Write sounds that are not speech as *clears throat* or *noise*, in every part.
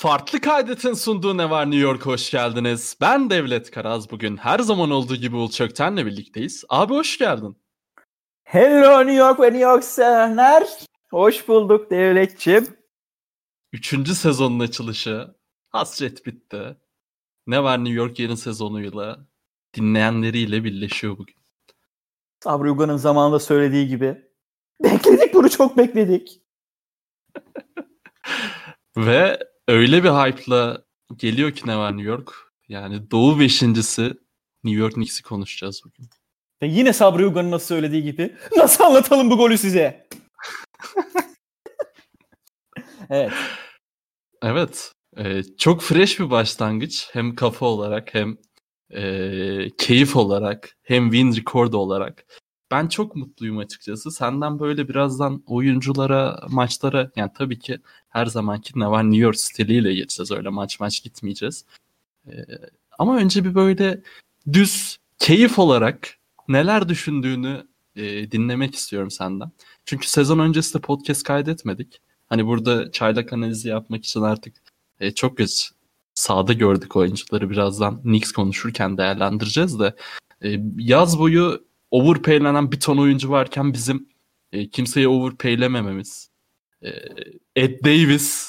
Farklı Kaydet'in sunduğu Ne Var New York hoş geldiniz. Ben Devlet Karaz bugün her zaman olduğu gibi Ul Çökten'le birlikteyiz. Abi hoş geldin. Hello New York ve New York sevenler. Hoş bulduk Devletçim. Üçüncü sezonun açılışı. Hasret bitti. Ne Var New York yeni sezonuyla dinleyenleriyle birleşiyor bugün. Sabri Ugan'ın zamanında söylediği gibi. Bekledik bunu çok bekledik. *laughs* Ve öyle bir hype'la geliyor ki ne var New York. Yani Doğu beşincisi New York Knicks'i konuşacağız bugün. Ve yine Sabri Ugan'ın nasıl söylediği gibi. Nasıl anlatalım bu golü size? *laughs* evet. Evet. E, çok fresh bir başlangıç. Hem kafa olarak hem e, keyif olarak hem win record olarak. Ben çok mutluyum açıkçası. Senden böyle birazdan oyunculara, maçlara yani tabii ki her zamanki ne New York stiliyle geçeceğiz. Öyle maç maç gitmeyeceğiz. Ee, ama önce bir böyle düz keyif olarak neler düşündüğünü e, dinlemek istiyorum senden. Çünkü sezon öncesi de podcast kaydetmedik. Hani burada çaylak analizi yapmak için artık e, çok geç sahada gördük oyuncuları. Birazdan Knicks konuşurken değerlendireceğiz de. E, yaz boyu overpaylenen bir ton oyuncu varken bizim e, kimseyi overpaylemememiz. E, Ed Davis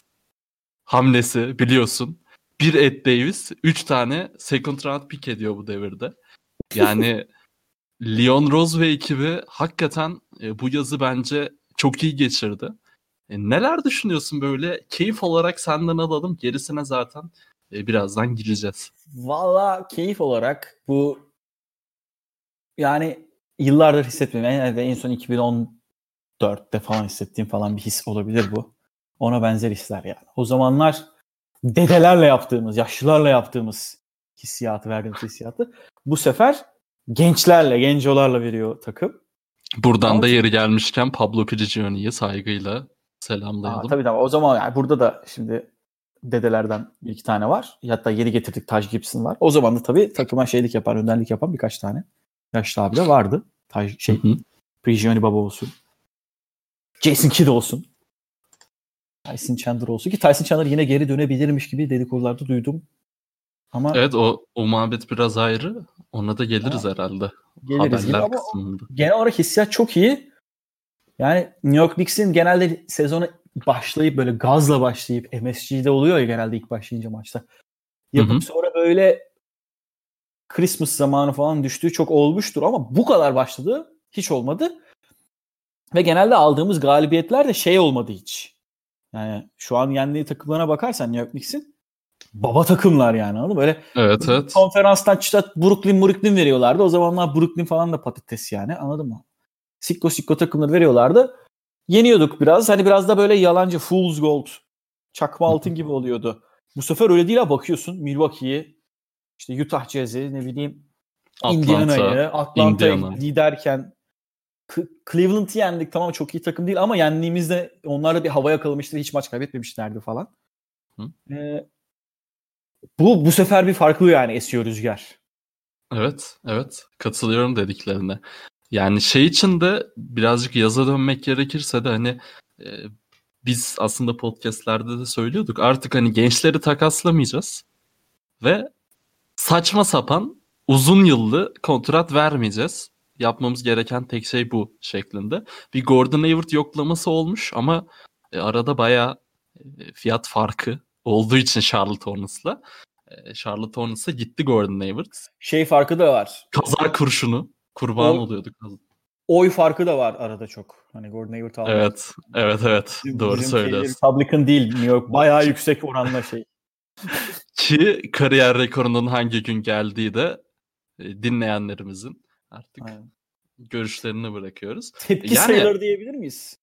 hamlesi biliyorsun. Bir Ed Davis 3 tane second round pick ediyor bu devirde. Yani *laughs* Leon Rose ve ekibi hakikaten e, bu yazı bence çok iyi geçirdi. E, neler düşünüyorsun böyle? Keyif olarak senden alalım. Gerisine zaten e, birazdan gireceğiz. Valla keyif olarak bu yani yıllardır hissetmiyorum. Yani en son 2014'te falan hissettiğim falan bir his olabilir bu. Ona benzer hisler yani. O zamanlar dedelerle yaptığımız, yaşlılarla yaptığımız hissiyatı, verdiğimiz hissiyatı bu sefer gençlerle, gencolarla veriyor takım. Buradan Ama da yeri gelmişken Pablo Prigioni'yi saygıyla selamlayalım. Aa, tabii tabii. O zaman yani burada da şimdi dedelerden bir iki tane var. Hatta yeni getirdik Taj Gibson var. O zaman da tabii takıma şeylik yapan, önderlik yapan birkaç tane yaşlı abi de vardı. Taj, şey, Prigioni baba olsun. Jason Kidd olsun. Tyson Chandler olsun ki Tyson Chandler yine geri dönebilirmiş gibi dedikodularda duydum. Ama Evet o o muhabbet biraz ayrı. Ona da geliriz ha, herhalde. Geliriz Haberler ama kısmında. genel olarak hissiyat çok iyi. Yani New York Knicks'in genelde sezonu başlayıp böyle gazla başlayıp MSG'de oluyor ya genelde ilk başlayınca maçta. Yapıp Hı-hı. sonra böyle Christmas zamanı falan düştüğü çok olmuştur ama bu kadar başladı hiç olmadı. Ve genelde aldığımız galibiyetler de şey olmadı hiç. Yani şu an yendiği takımlarına bakarsan New York Knicks'in baba takımlar yani anladın mı? Böyle evet, evet. konferanstan işte Brooklyn Brooklyn veriyorlardı. O zamanlar Brooklyn falan da patates yani anladın mı? Sikko sikko takımları veriyorlardı. Yeniyorduk biraz. Hani biraz da böyle yalancı fool's gold çakma altın gibi oluyordu. Bu sefer öyle değil ha bakıyorsun Milwaukee'yi işte Utah Jazz'i ne bileyim Indiana'yı Atlanta'ya Indiana. giderken Cleveland'ı yendik tamam çok iyi takım değil ama yendiğimizde onlar da bir hava yakalamıştı hiç maç kaybetmemişlerdi falan. Ee, bu bu sefer bir farklı yani esiyor rüzgar. Evet, evet. Katılıyorum dediklerine. Yani şey için de birazcık yaza dönmek gerekirse de hani e, biz aslında podcastlerde de söylüyorduk. Artık hani gençleri takaslamayacağız. Ve saçma sapan uzun yıllı kontrat vermeyeceğiz. Yapmamız gereken tek şey bu şeklinde. Bir Gordon Hayward yoklaması olmuş ama e, arada bayağı e, fiyat farkı olduğu için Charlotte Hornets'la. E, Charlotte Hornets'a gitti Gordon Hayward. Şey farkı da var. Kazar kurşunu. Kurban o, oluyorduk. Oy farkı da var arada çok. Hani Gordon Hayward aldı. Evet. Evet evet. Bizim, Doğru bizim şey, söylüyorsun. Republican değil New York. Bayağı yüksek oranla şey. Ki kariyer rekorunun hangi gün geldiği de dinleyenlerimizin artık Aynen. görüşlerini bırakıyoruz. Tepki yani, sayıları diyebilir miyiz?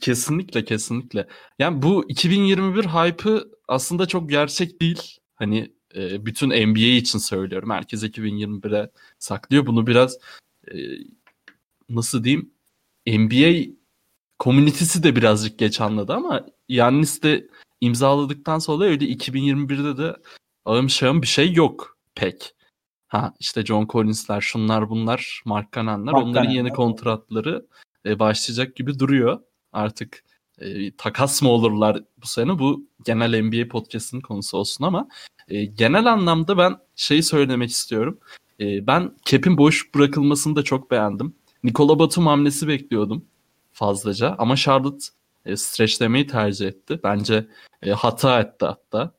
Kesinlikle kesinlikle. Yani bu 2021 hype'ı aslında çok gerçek değil. Hani e, bütün NBA için söylüyorum. Herkes 2021'e saklıyor. Bunu biraz e, nasıl diyeyim NBA komünitesi de birazcık geç anladı ama Yannis de imzaladıktan sonra öyle 2021'de de ağım şağım bir şey yok pek. Ha işte John Collins'ler şunlar bunlar Mark Cannon'lar onların yeni kontratları e, başlayacak gibi duruyor. Artık e, takas mı olurlar bu sene? Bu genel NBA podcast'inin konusu olsun ama e, genel anlamda ben şeyi söylemek istiyorum. E, ben Cap'in boş bırakılmasını da çok beğendim. Nikola Batum hamlesi bekliyordum fazlaca ama Charlotte e, stretchlemeyi tercih etti. Bence e, hata etti hatta.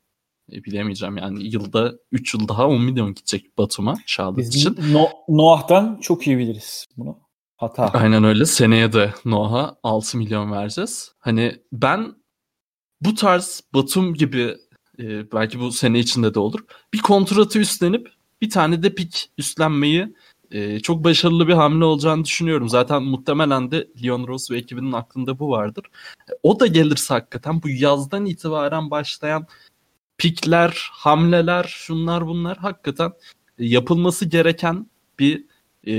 E, bilemeyeceğim yani yılda 3 yıl daha 10 milyon gidecek Batum'a Charlotte Biz için. No Noah'tan çok iyi biliriz bunu. Hata. Aynen öyle. Seneye de Noah'a 6 milyon vereceğiz. Hani ben bu tarz Batum gibi e, belki bu sene içinde de olur. Bir kontratı üstlenip bir tane de pik üstlenmeyi e, çok başarılı bir hamle olacağını düşünüyorum. Zaten muhtemelen de Leon Rose ve ekibinin aklında bu vardır. E, o da gelirse hakikaten bu yazdan itibaren başlayan pikler, hamleler, şunlar bunlar hakikaten yapılması gereken bir e,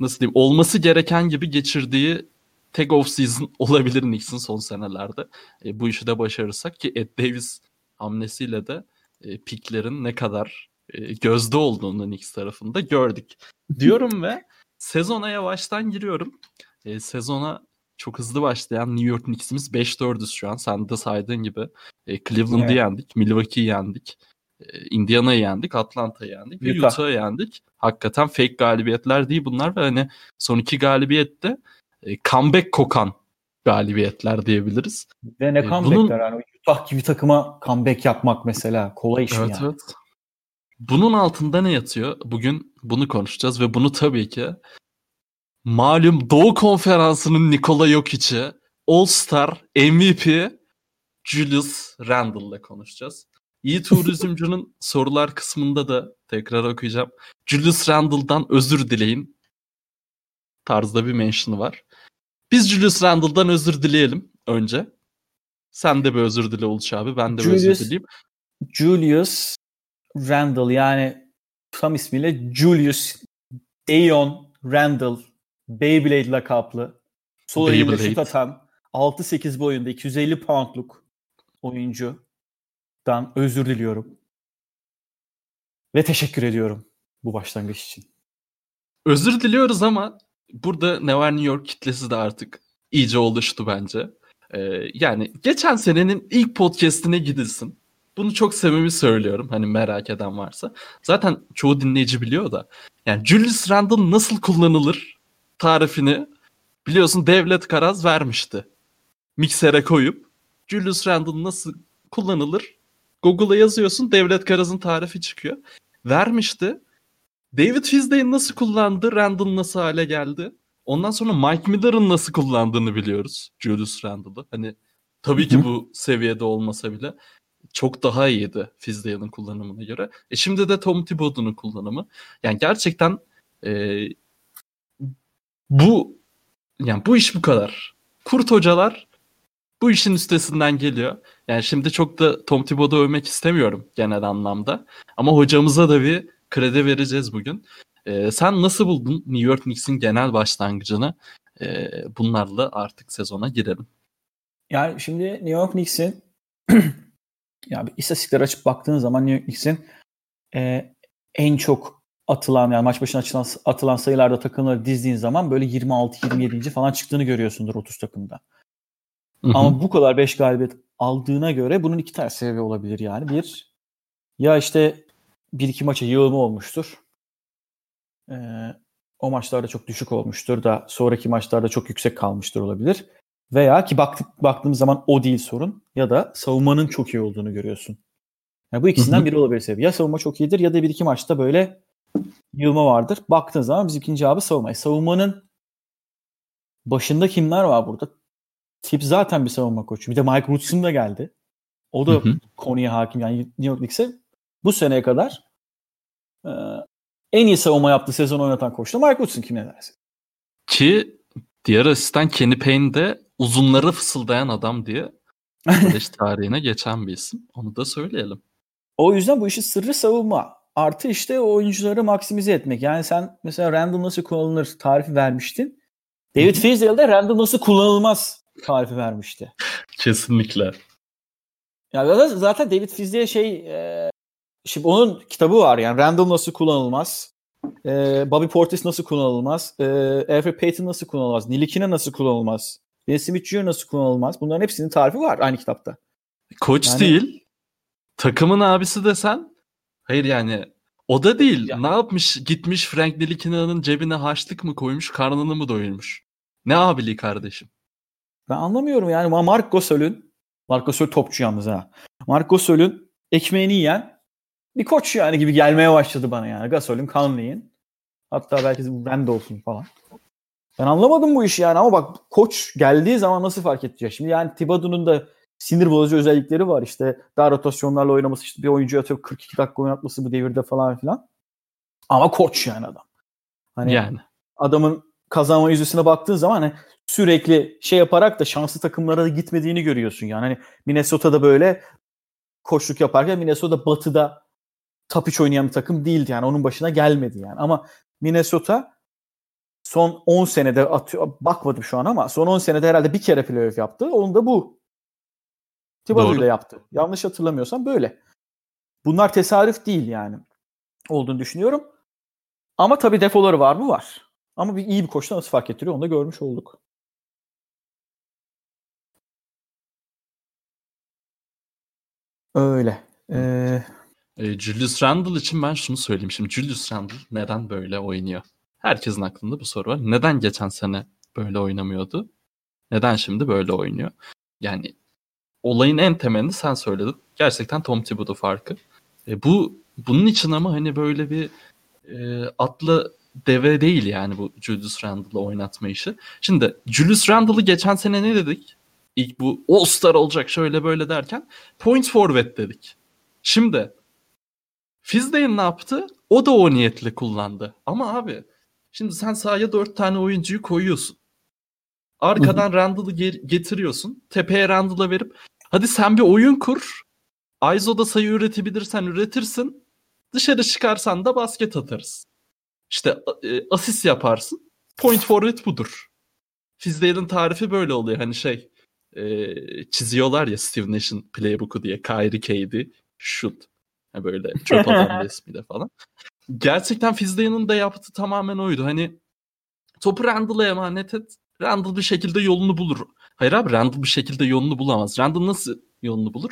nasıl diyeyim olması gereken gibi geçirdiği tek off season *laughs* olabilir Knicks'in son senelerde. E, bu işi de başarırsak ki Ed Davis hamlesiyle de e, piklerin ne kadar e, gözde olduğunu Knicks tarafında gördük. *laughs* Diyorum ve sezona yavaştan giriyorum. E, sezona çok hızlı başlayan New York Knicks'imiz 5-4'üz şu an. Sen de saydığın gibi. E, Cleveland'ı evet. yendik, Milwaukee'yi yendik. E, Indiana'yı yendik, Atlanta'yı yendik ve Utah'ı yendik. Hakikaten fake galibiyetler değil bunlar ve hani son iki galibiyette e, comeback kokan galibiyetler diyebiliriz. Ve ne e, comebackler bunun... yani Utah gibi takıma comeback yapmak mesela kolay iş evet, mi yani? Evet. Bunun altında ne yatıyor? Bugün bunu konuşacağız ve bunu tabii ki malum Doğu Konferansı'nın Nikola Jokic'i All-Star MVP Julius Randle'la konuşacağız. İyi turizmcunun *laughs* sorular kısmında da tekrar okuyacağım. Julius Randle'dan özür dileyin tarzda bir mention'ı var. Biz Julius Randle'dan özür dileyelim önce. Sen de bir özür dile Uluç abi. Ben de Julius, özür dileyeyim. Julius Randle yani tam ismiyle Julius Aeon Randle Beyblade lakaplı sol eliyle şut atan 6-8 boyunda 250 poundluk oyuncudan özür diliyorum. Ve teşekkür ediyorum bu başlangıç için. Özür diliyoruz ama burada ne var New York kitlesi de artık iyice oluştu bence. Ee, yani geçen senenin ilk podcast'ine gidilsin. Bunu çok samimi söylüyorum hani merak eden varsa. Zaten çoğu dinleyici biliyor da. Yani Julius Randle nasıl kullanılır tarifini biliyorsun Devlet Karaz vermişti. Miksere koyup Julius Randle nasıl kullanılır Google'a yazıyorsun Devlet Karaz'ın tarifi çıkıyor. Vermişti. David Fizday'ın nasıl kullandı, Randall nasıl hale geldi. Ondan sonra Mike Miller'ın nasıl kullandığını biliyoruz Julius Randle'ı. Hani tabii ki bu seviyede olmasa bile çok daha iyiydi Fizdale'ın kullanımına göre. E şimdi de Tom Thibodeau'nun kullanımı. Yani gerçekten e, bu yani bu iş bu kadar. Kurt hocalar bu işin üstesinden geliyor. Yani şimdi çok da Tom Thibodeau övmek istemiyorum genel anlamda. Ama hocamıza da bir kredi vereceğiz bugün. Ee, sen nasıl buldun New York Knicks'in genel başlangıcını? Ee, bunlarla artık sezona girelim. Yani şimdi New York Knicks'in *clears throat* ya bir istatistikler açıp baktığın zaman New York Knicks'in e, en çok atılan yani maç başına atılan, atılan sayılarda takımları dizdiğin zaman böyle 26-27. falan çıktığını görüyorsundur 30 takımda. Hı hı. Ama bu kadar 5 galibiyet aldığına göre bunun iki tane sebebi olabilir yani. Bir ya işte bir iki maça yığılma olmuştur. Ee, o maçlarda çok düşük olmuştur da sonraki maçlarda çok yüksek kalmıştır olabilir. Veya ki baktık baktığımız zaman o değil sorun ya da savunmanın çok iyi olduğunu görüyorsun. Yani bu ikisinden biri olabilir sebebi. Ya savunma çok iyidir ya da bir iki maçta böyle yılma vardır. Baktığın zaman biz ikinci cevabı savunma. Savunmanın başında kimler var burada? Tip zaten bir savunma koçu. Bir de Mike Woodson da geldi. O da hı hı. konuya hakim. Yani New York Knicks'e bu seneye kadar e, en iyi savunma yaptığı sezon oynatan koç da Mike Woodson kim ne dersin? Ki diğer asistan Kenny Payne de uzunları fısıldayan adam diye *laughs* Kardeş tarihine geçen bir isim. Onu da söyleyelim. O yüzden bu işin sırrı savunma. Artı işte oyuncuları maksimize etmek. Yani sen mesela random nasıl kullanılır tarifi vermiştin. David Fizdale de random nasıl kullanılmaz tarifi vermişti. Kesinlikle. Ya zaten David Fizdale şey e, şimdi onun kitabı var yani random nasıl kullanılmaz. E, Bobby Portis nasıl kullanılmaz. E, Alfred Payton nasıl kullanılmaz. Nilikine nasıl kullanılmaz Dennis Smith Jr. nasıl kullanılmaz? Bunların hepsinin tarifi var aynı kitapta. Koç yani... değil. Takımın abisi desen. Hayır yani o da değil. Ya. Ne yapmış? Gitmiş Frank Ntilikino'nun cebine haçlık mı koymuş, karnını mı doyurmuş? Ne abiliği kardeşim? Ben anlamıyorum yani. Mark Gasol'ün Mark Gasol topçu yalnız ha. Mark Gasol'ün ekmeğini yiyen bir koç yani gibi gelmeye başladı bana yani. Gasol'ün kanını yiyin. Hatta belki ben de olsun falan. Ben anlamadım bu işi yani ama bak koç geldiği zaman nasıl fark edecek? Şimdi yani Thibodeau'nun da sinir bozucu özellikleri var. İşte daha rotasyonlarla oynaması, işte bir oyuncu atıp 42 dakika oynatması bu devirde falan filan. Ama koç yani adam. Hani yani. adamın kazanma yüzdesine baktığın zaman hani sürekli şey yaparak da şanslı takımlara da gitmediğini görüyorsun yani. Hani Minnesota'da böyle koçluk yaparken Minnesota batıda 3 oynayan bir takım değildi yani. Onun başına gelmedi yani. Ama Minnesota son 10 senede atıyor, bakmadım şu an ama son 10 senede herhalde bir kere playoff yaptı. Onu da bu. Thibodeau ile yaptı. Yanlış hatırlamıyorsam böyle. Bunlar tesadüf değil yani. Olduğunu düşünüyorum. Ama tabii defoları var mı? Var. Ama bir iyi bir koçta nasıl fark ettiriyor onu da görmüş olduk. Öyle. Ee... E, Julius Randle için ben şunu söyleyeyim. Şimdi Julius Randle neden böyle oynuyor? Herkesin aklında bu soru var. Neden geçen sene böyle oynamıyordu? Neden şimdi böyle oynuyor? Yani olayın en temelini sen söyledin. Gerçekten Tom Thibodeau farkı. E, bu bunun için ama hani böyle bir e, atlı deve değil yani bu Julius Randle'ı oynatma işi. Şimdi Julius Randle'ı geçen sene ne dedik? İlk bu All-Star olacak şöyle böyle derken point forward dedik. Şimdi Fizdale ne yaptı? O da o niyetle kullandı. Ama abi şimdi sen sahaya dört tane oyuncuyu koyuyorsun. Arkadan Randall'ı getiriyorsun. Tepeye Randall'a verip hadi sen bir oyun kur. Aizo'da sayı üretebilirsen üretirsin. Dışarı çıkarsan da basket atarız. İşte e, asist yaparsın. Point forward budur. Fizdale'in tarifi böyle oluyor. Hani şey e, çiziyorlar ya Steve Nash'in playbook'u diye. Kyrie KD shoot. Yani böyle *laughs* çöp adam resmiyle falan. Gerçekten Fizdale'ın da yaptığı tamamen oydu. Hani topu Randall'a emanet et. Randall bir şekilde yolunu bulur. Hayır abi Randall bir şekilde yolunu bulamaz. Randall nasıl yolunu bulur?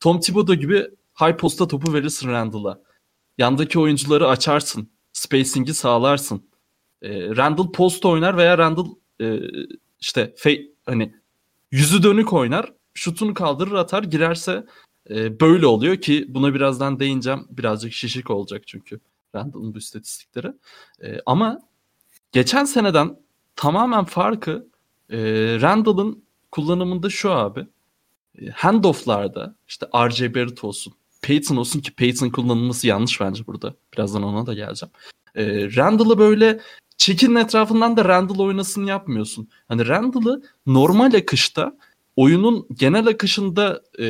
Tom Thibodeau gibi high posta topu verirsin Randall'a. Yandaki oyuncuları açarsın. Spacing'i sağlarsın. E, Randall post oynar veya Randall e, işte fe, hani yüzü dönük oynar. Şutunu kaldırır atar. Girerse e, böyle oluyor ki buna birazdan değineceğim. Birazcık şişik olacak çünkü Randall'ın bu istatistikleri. E, ama geçen seneden tamamen farkı e, Randall'ın kullanımında şu abi. E, handoff'larda işte RJ Barrett olsun, Peyton olsun ki Peyton kullanılması yanlış bence burada. Birazdan ona da geleceğim. E, Randall'ı böyle çekinin etrafından da Randall oynasın yapmıyorsun. Hani Randall'ı normal akışta oyunun genel akışında e,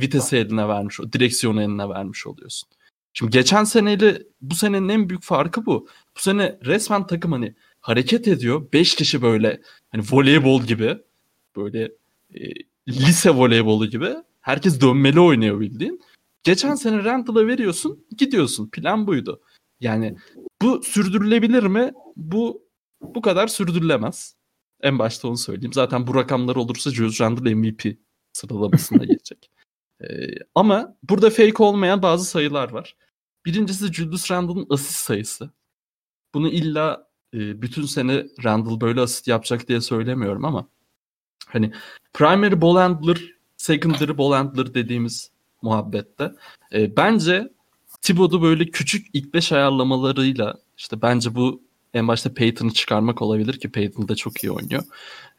vitesi eline vermiş, direksiyonu eline vermiş oluyorsun. Şimdi geçen seneyle bu senenin en büyük farkı bu. Bu sene resmen takım hani hareket ediyor. 5 kişi böyle hani voleybol gibi böyle e, lise voleybolu gibi herkes dönmeli oynuyor bildiğin. Geçen sene Randall'a veriyorsun gidiyorsun. Plan buydu. Yani bu sürdürülebilir mi? Bu bu kadar sürdürülemez. En başta onu söyleyeyim. Zaten bu rakamlar olursa Julius Randle MVP sıralamasında *laughs* geçecek. Ee, ama burada fake olmayan bazı sayılar var. Birincisi Julius Randle'ın asist sayısı. Bunu illa e, bütün sene Randle böyle asist yapacak diye söylemiyorum ama hani primary ball handler, secondary ball handler dediğimiz muhabbette e, bence Thibodeau böyle küçük ilk beş ayarlamalarıyla işte bence bu en başta Peyton'ı çıkarmak olabilir ki Peyton da çok iyi oynuyor.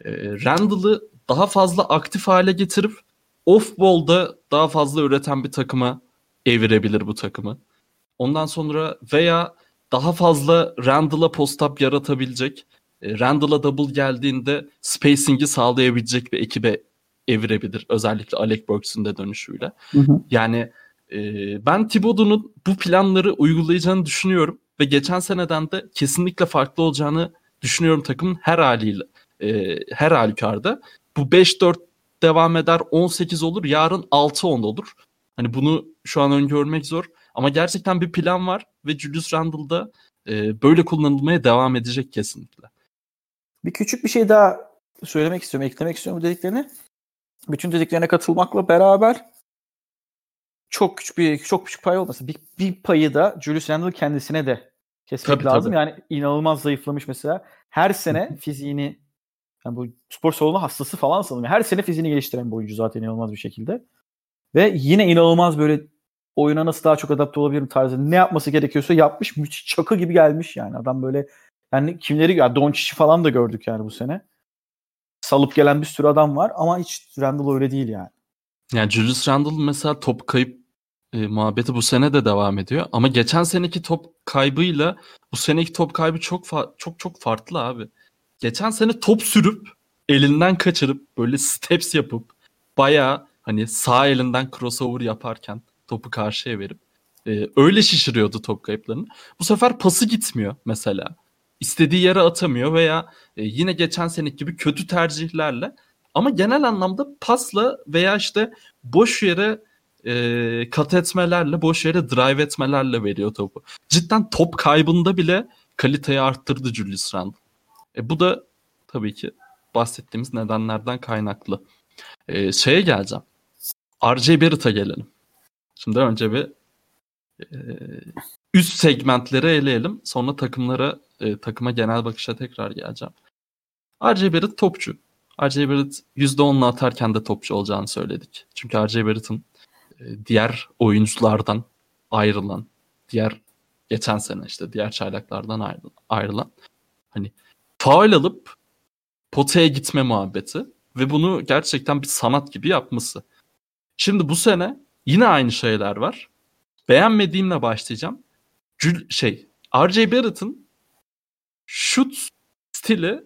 E, Randall'ı daha fazla aktif hale getirip off-ball'da daha fazla üreten bir takıma evirebilir bu takımı. Ondan sonra veya daha fazla Randall'a post-up yaratabilecek, e, Randall'a double geldiğinde spacing'i sağlayabilecek bir ekibe evirebilir. Özellikle Alec Burks'un da dönüşüyle. Hı hı. Yani e, ben Thibodeau'nun bu planları uygulayacağını düşünüyorum ve geçen seneden de kesinlikle farklı olacağını düşünüyorum takımın her haliyle. E, her halükarda. Bu 5-4 devam eder 18 olur yarın 6-10 olur. Hani bunu şu an öngörmek zor ama gerçekten bir plan var ve Julius Randle'da e, böyle kullanılmaya devam edecek kesinlikle. Bir küçük bir şey daha söylemek istiyorum, eklemek istiyorum bu dediklerini. Bütün dediklerine katılmakla beraber çok küçük bir çok küçük pay olmasın. Bir, bir payı da Julius Randle kendisine de kesmek Tabii, lazım. tabii. Yani inanılmaz zayıflamış mesela. Her sene fiziğini yani bu spor salonu hastası falan sanırım. Her sene fiziğini geliştiren bir oyuncu zaten inanılmaz bir şekilde. Ve yine inanılmaz böyle oyuna nasıl daha çok adapte olabilirim tarzı ne yapması gerekiyorsa yapmış. Müthiş çakı gibi gelmiş yani. Adam böyle yani kimleri ya Doncic'i falan da gördük yani bu sene. Salıp gelen bir sürü adam var ama hiç Randall öyle değil yani. Yani Julius Randle mesela top kayıp e, muhabbeti bu sene de devam ediyor. Ama geçen seneki top kaybıyla bu seneki top kaybı çok çok çok farklı abi. Geçen sene top sürüp elinden kaçırıp böyle *laughs* steps yapıp bayağı hani sağ elinden crossover yaparken topu karşıya verip e, öyle şişiriyordu top kayıplarını. Bu sefer pası gitmiyor mesela. İstediği yere atamıyor veya e, yine geçen seneki gibi kötü tercihlerle ama genel anlamda pasla veya işte boş yere e, kat etmelerle, boş yere drive etmelerle veriyor topu. Cidden top kaybında bile kaliteyi arttırdı Julius Randle. E, bu da tabii ki bahsettiğimiz nedenlerden kaynaklı. E, şeye geleceğim. RJ Barrett'a gelelim. Şimdi önce bir üst segmentleri eleyelim. Sonra takımlara, e, takıma genel bakışa tekrar geleceğim. RJ Barrett topçu. RJ Barrett %10'la atarken de topçu olacağını söyledik. Çünkü RJ Barrett'ın e, diğer oyunculardan ayrılan, diğer geçen sene işte diğer çaylaklardan ayrılan hani faul alıp potaya gitme muhabbeti ve bunu gerçekten bir sanat gibi yapması. Şimdi bu sene yine aynı şeyler var. Beğenmediğimle başlayacağım. Jül, şey, RJ Barrett'ın şut stili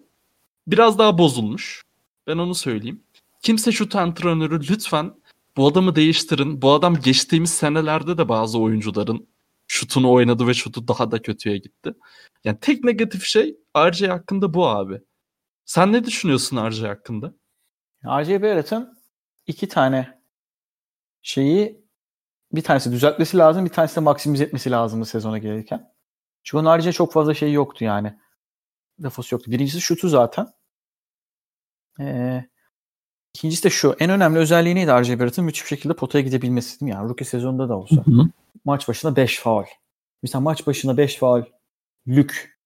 biraz daha bozulmuş. Ben onu söyleyeyim. Kimse şut antrenörü lütfen bu adamı değiştirin. Bu adam geçtiğimiz senelerde de bazı oyuncuların şutunu oynadı ve şutu daha da kötüye gitti. Yani tek negatif şey RJ hakkında bu abi. Sen ne düşünüyorsun RJ hakkında? RJ Barrett'ın iki tane şeyi bir tanesi düzeltmesi lazım, bir tanesi de maksimize etmesi lazımdı sezona gelirken. Çünkü onun haricinde çok fazla şey yoktu yani. Defosu yoktu. Birincisi şutu zaten. Ee, ikincisi de şu. En önemli özelliği neydi RJ Barrett'ın? Müthiş bir şekilde potaya gidebilmesi değil mi? Yani rookie sezonunda da olsa. Hı-hı. Maç başına 5 faul. Mesela maç başına 5 faul lük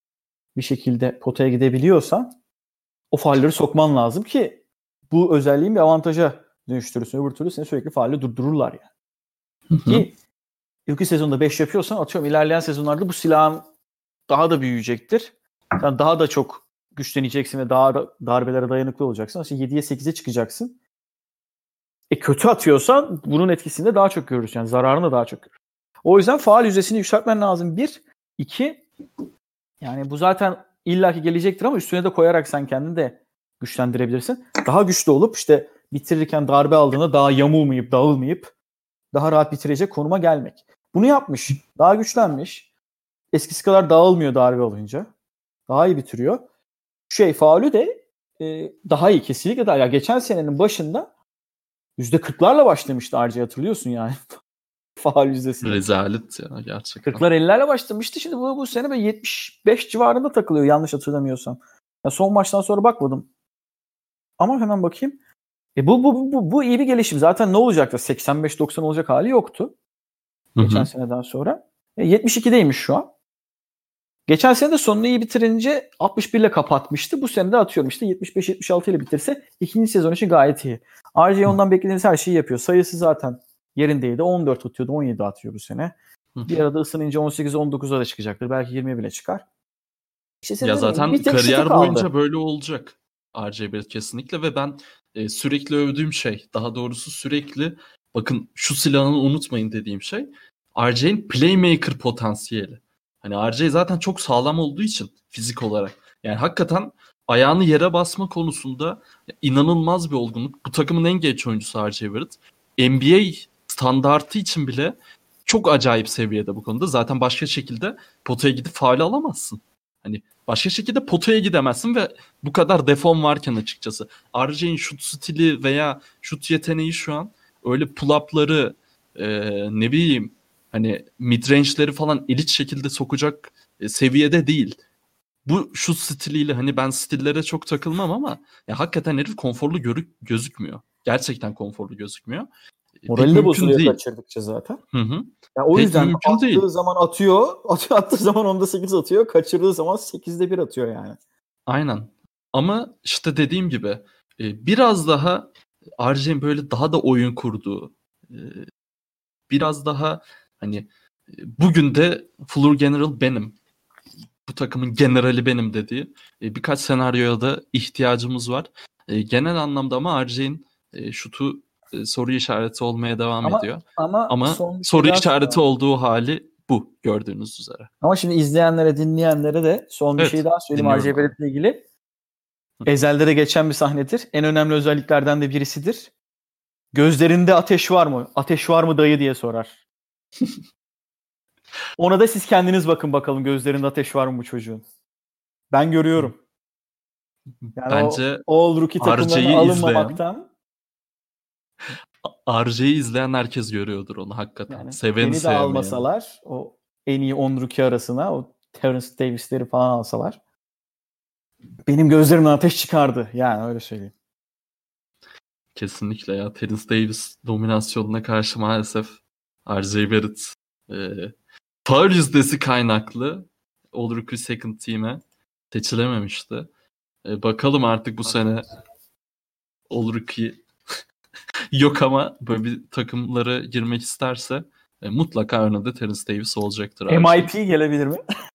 bir şekilde potaya gidebiliyorsan o faulleri sokman lazım ki bu özelliğin bir avantaja dönüştürürsün. Öbür türlü seni sürekli faulle durdururlar yani. Hı-hı. Ki ilk sezonda 5 yapıyorsan atıyorum ilerleyen sezonlarda bu silahın daha da büyüyecektir. Sen daha da çok güçleneceksin ve daha da- darbelere dayanıklı olacaksın. İşte 7'ye 8'e çıkacaksın. E kötü atıyorsan bunun etkisini de daha çok görürsün. Yani zararını da daha çok görürsün. O yüzden faal yüzdesini yükseltmen lazım. Bir. iki yani bu zaten illaki gelecektir ama üstüne de koyarak sen kendini de güçlendirebilirsin. Daha güçlü olup işte bitirirken darbe aldığında daha yamulmayıp dağılmayıp daha rahat bitirecek konuma gelmek. Bunu yapmış. Daha güçlenmiş. Eskisi kadar dağılmıyor darbe alınca. Daha iyi bitiriyor. Şey faulü de e, daha iyi kesinlikle daha. Ya geçen senenin başında %40'larla başlamıştı RJ hatırlıyorsun yani. *laughs* Faul yüzdesi. Rezalet ya gerçekten. 40'lar 50'lerle başlamıştı. Şimdi bu, bu sene böyle 75 civarında takılıyor yanlış hatırlamıyorsam. Ya son maçtan sonra bakmadım. Ama hemen bakayım. E bu, bu, bu, bu, iyi bir gelişim. Zaten ne olacaktı? 85-90 olacak hali yoktu. Hı hı. Geçen seneden sonra. E, 72'deymiş şu an. Geçen sene de sonunu iyi bitirince 61 ile kapatmıştı. Bu sene de atıyorum işte 75-76 ile bitirse ikinci sezon için gayet iyi. RJ ondan beklediğiniz her şeyi yapıyor. Sayısı zaten yerindeydi. 14 atıyordu. 17 atıyor bu sene. Hı hı. Bir arada ısınınca 18-19'a da çıkacaktır. Belki 20'ye bile çıkar. İşte Ya zaten kariyer boyunca böyle olacak RJ Barrett kesinlikle ve ben e, sürekli övdüğüm şey daha doğrusu sürekli bakın şu silahını unutmayın dediğim şey RJ'in playmaker potansiyeli. Hani RJ zaten çok sağlam olduğu için fizik olarak yani hakikaten ayağını yere basma konusunda inanılmaz bir olgunluk. Bu takımın en genç oyuncusu RJ Barrett. NBA standartı için bile çok acayip seviyede bu konuda. Zaten başka şekilde potaya gidip faul alamazsın. Hani başka şekilde potaya gidemezsin ve bu kadar deform varken açıkçası. RJ'in şut stili veya şut yeteneği şu an öyle pull-up'ları e, ne bileyim hani mid range'leri falan elit şekilde sokacak e, seviyede değil. bu şu stiliyle hani ben stillere çok takılmam ama ya hakikaten herif konforlu görük gözükmüyor. Gerçekten konforlu gözükmüyor. Morali de bozuluyor kaçırdıkça zaten. Hı hı. Ya o Pek yüzden attığı değil. zaman atıyor, *laughs* atıyor, attığı zaman onda 8 atıyor, kaçırdığı zaman 8'de 1 atıyor yani. Aynen. Ama işte dediğim gibi biraz daha RJ'nin böyle daha da oyun kurduğu, biraz daha hani bugün de Floor General benim. Bu takımın generali benim dediği birkaç senaryoya da ihtiyacımız var. Genel anlamda ama RJ'nin şutu soru işareti olmaya devam ama, ediyor. Ama, ama soru işareti sonra... olduğu hali bu gördüğünüz üzere. Ama şimdi izleyenlere, dinleyenlere de son bir evet, şey daha söyleyeyim RJ Barrett'le ilgili. Ezel'de de geçen bir sahnedir. En önemli özelliklerden de birisidir. Gözlerinde ateş var mı? Ateş var mı dayı diye sorar. *laughs* Ona da siz kendiniz bakın bakalım gözlerinde ateş var mı bu çocuğun. Ben görüyorum. Yani Bence o All Rookie takımlarına alınmamaktan RJ'yi izleyen herkes görüyordur onu hakikaten. Yani Seven beni de sevmeyen. almasalar o en iyi 10 rookie arasına o Terence Davis'leri falan alsalar benim gözlerimden ateş çıkardı. Yani öyle söyleyeyim. Kesinlikle ya. Terence Davis dominasyonuna karşı maalesef RJ Barrett e, faul yüzdesi kaynaklı All Rookie Second Team'e seçilememişti. E, bakalım artık bu sene All Rookie *laughs* yok ama böyle bir takımlara girmek isterse e, mutlaka önünde Terence Davis olacaktır. MIP şey. gelebilir mi? *laughs*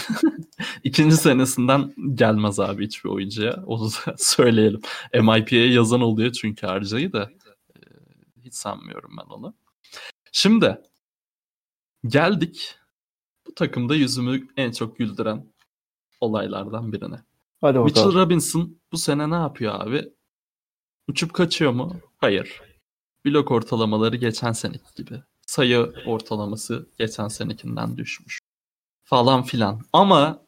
*laughs* İkinci senesinden gelmez abi hiçbir oyuncuya. Onu da söyleyelim. MIP'ye yazan oluyor çünkü harcayı da e, hiç sanmıyorum ben onu. Şimdi geldik bu takımda yüzümü en çok güldüren olaylardan birine. Hadi bakalım. Mitchell Robinson bu sene ne yapıyor abi? Uçup kaçıyor mu? Hayır. Blok ortalamaları geçen seneki gibi. Sayı ortalaması geçen senekinden düşmüş. Falan filan. Ama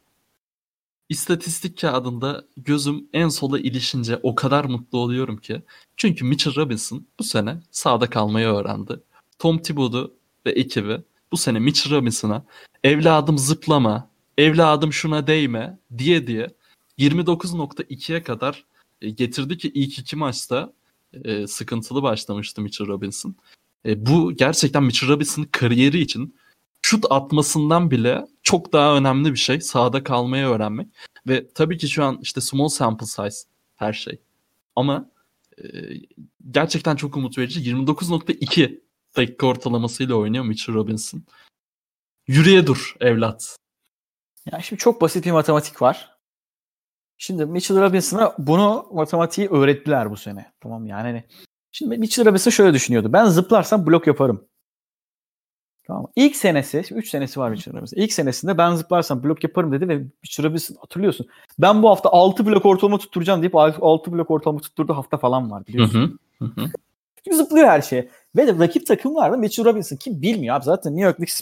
istatistik kağıdında gözüm en sola ilişince o kadar mutlu oluyorum ki. Çünkü Mitchell Robinson bu sene sağda kalmayı öğrendi. Tom Thibodeau ve ekibi bu sene Mitchell Robinson'a evladım zıplama, evladım şuna değme diye diye 29.2'ye kadar getirdi ki ilk iki maçta e, sıkıntılı başlamıştı Mitchell Robinson. E, bu gerçekten Mitchell Robinson'ın kariyeri için şut atmasından bile çok daha önemli bir şey. Sahada kalmayı öğrenmek. Ve tabii ki şu an işte small sample size her şey. Ama e, gerçekten çok umut verici. 29.2 dakika ortalamasıyla oynuyor Mitchell Robinson. Yürüye dur evlat. Ya şimdi çok basit bir matematik var. Şimdi Mitchell Robinson'a bunu matematiği öğrettiler bu sene. Tamam yani hani Şimdi Mitchell Robinson şöyle düşünüyordu. Ben zıplarsam blok yaparım. Tamam. İlk senesi, 3 senesi var Mitchell Robinson. İlk senesinde ben zıplarsam blok yaparım dedi ve Mitchell Robinson hatırlıyorsun. Ben bu hafta 6 blok ortalama tutturacağım deyip 6 blok ortalama tutturduğu hafta falan var biliyorsun. Hı hı. Hı Zıplıyor her şeye. Ve rakip takım vardı Mitchell Robinson kim bilmiyor abi zaten New York Knicks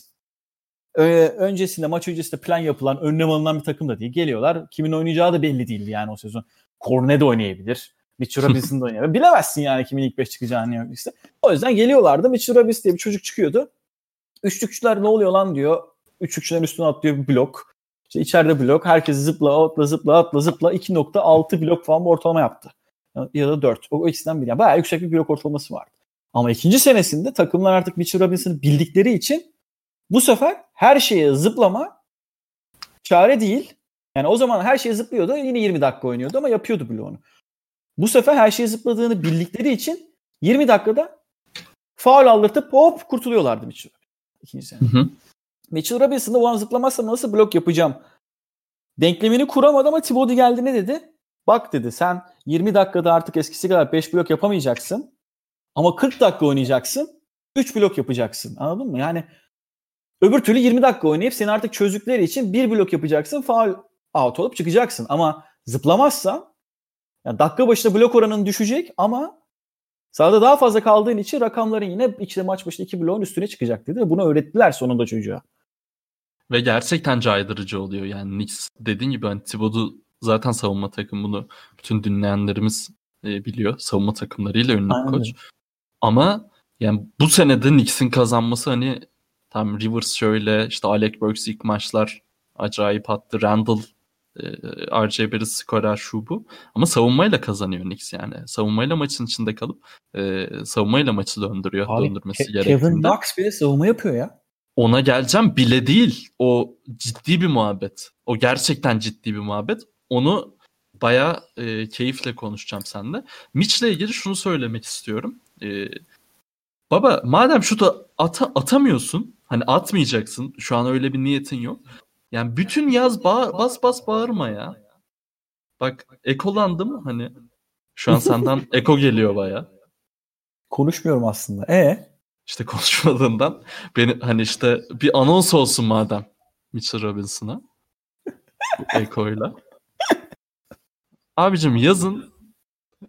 öncesinde maç öncesinde plan yapılan önlem alınan bir takım da değil. Geliyorlar. Kimin oynayacağı da belli değildi yani o sezon. Korne de oynayabilir. Mitchell Robinson da oynayabilir. Bilemezsin yani kimin ilk 5 çıkacağını yok işte. O yüzden geliyorlardı. Mitchell Robinson diye bir çocuk çıkıyordu. Üçlükçüler ne oluyor lan diyor. Üçlükçülerin üstüne atlıyor bir blok. İşte içeride blok. Herkes zıpla atla zıpla atla zıpla 2.6 blok falan bir ortalama yaptı. Ya da 4. O ikisinden biri. Yani bayağı yüksek bir blok ortalaması vardı. Ama ikinci senesinde takımlar artık Mitchell Robinson'ı bildikleri için bu sefer her şeye zıplama çare değil. Yani o zaman her şeye zıplıyordu. Yine 20 dakika oynuyordu ama yapıyordu bloğunu. Bu sefer her şeye zıpladığını bildikleri için 20 dakikada faul aldırtıp hop kurtuluyorlardı Mitchell. İkinci sene. Hı hı. Mitchell Robinson'da o an zıplamazsam nasıl blok yapacağım? Denklemini kuramadı ama Thibodeau geldi ne dedi? Bak dedi sen 20 dakikada artık eskisi kadar 5 blok yapamayacaksın. Ama 40 dakika oynayacaksın. 3 blok yapacaksın. Anladın mı? Yani Öbür türlü 20 dakika oynayıp seni artık çözdükleri için bir blok yapacaksın. Faul out olup çıkacaksın. Ama zıplamazsan yani dakika başına blok oranın düşecek ama sahada daha fazla kaldığın için rakamların yine işte maç başında iki bloğun üstüne çıkacak dedi. Bunu öğrettiler sonunda çocuğa. Ve gerçekten caydırıcı oluyor. Yani Knicks dediğin gibi hani Thibodeau zaten savunma takım bunu bütün dinleyenlerimiz e, biliyor. Savunma takımlarıyla ünlü koç. Ama yani bu senede Knicks'in kazanması hani Tam Rivers şöyle işte Alec Burks ilk maçlar acayip attı. Randall E, RJ Barrett skorer şu bu. Ama savunmayla kazanıyor Knicks yani. Savunmayla maçın içinde kalıp e, savunmayla maçı döndürüyor. Abi, döndürmesi Ke- gerektiğinde. Kevin Knox bile savunma yapıyor ya. Ona geleceğim bile değil. O ciddi bir muhabbet. O gerçekten ciddi bir muhabbet. Onu bayağı e, keyifle konuşacağım seninle. Mitch'le ilgili şunu söylemek istiyorum. E, baba madem şutu ata, atamıyorsun hani atmayacaksın. Şu an öyle bir niyetin yok. Yani bütün yaz bağ, bas bas bağırma ya. Bak ekolandım hani. Şu an senden *laughs* eko geliyor bayağı. Konuşmuyorum aslında. E İşte konuşmadığından beni hani işte bir anons olsun madem Mitchell Robinson'a ekoyla. Abicim yazın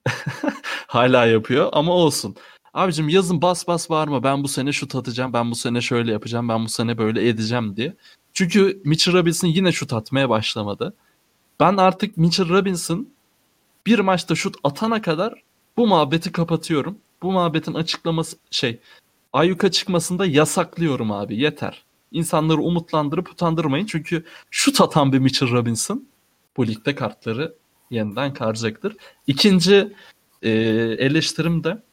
*laughs* hala yapıyor ama olsun. Abicim yazın bas bas bağırma ben bu sene şut atacağım ben bu sene şöyle yapacağım ben bu sene böyle edeceğim diye. Çünkü Mitchell Robinson yine şut atmaya başlamadı. Ben artık Mitchell Robinson bir maçta şut atana kadar bu muhabbeti kapatıyorum. Bu muhabbetin açıklaması şey ayyuka çıkmasında yasaklıyorum abi yeter. İnsanları umutlandırıp utandırmayın çünkü şut atan bir Mitchell Robinson bu ligde kartları yeniden karacaktır. İkinci e, eleştirim de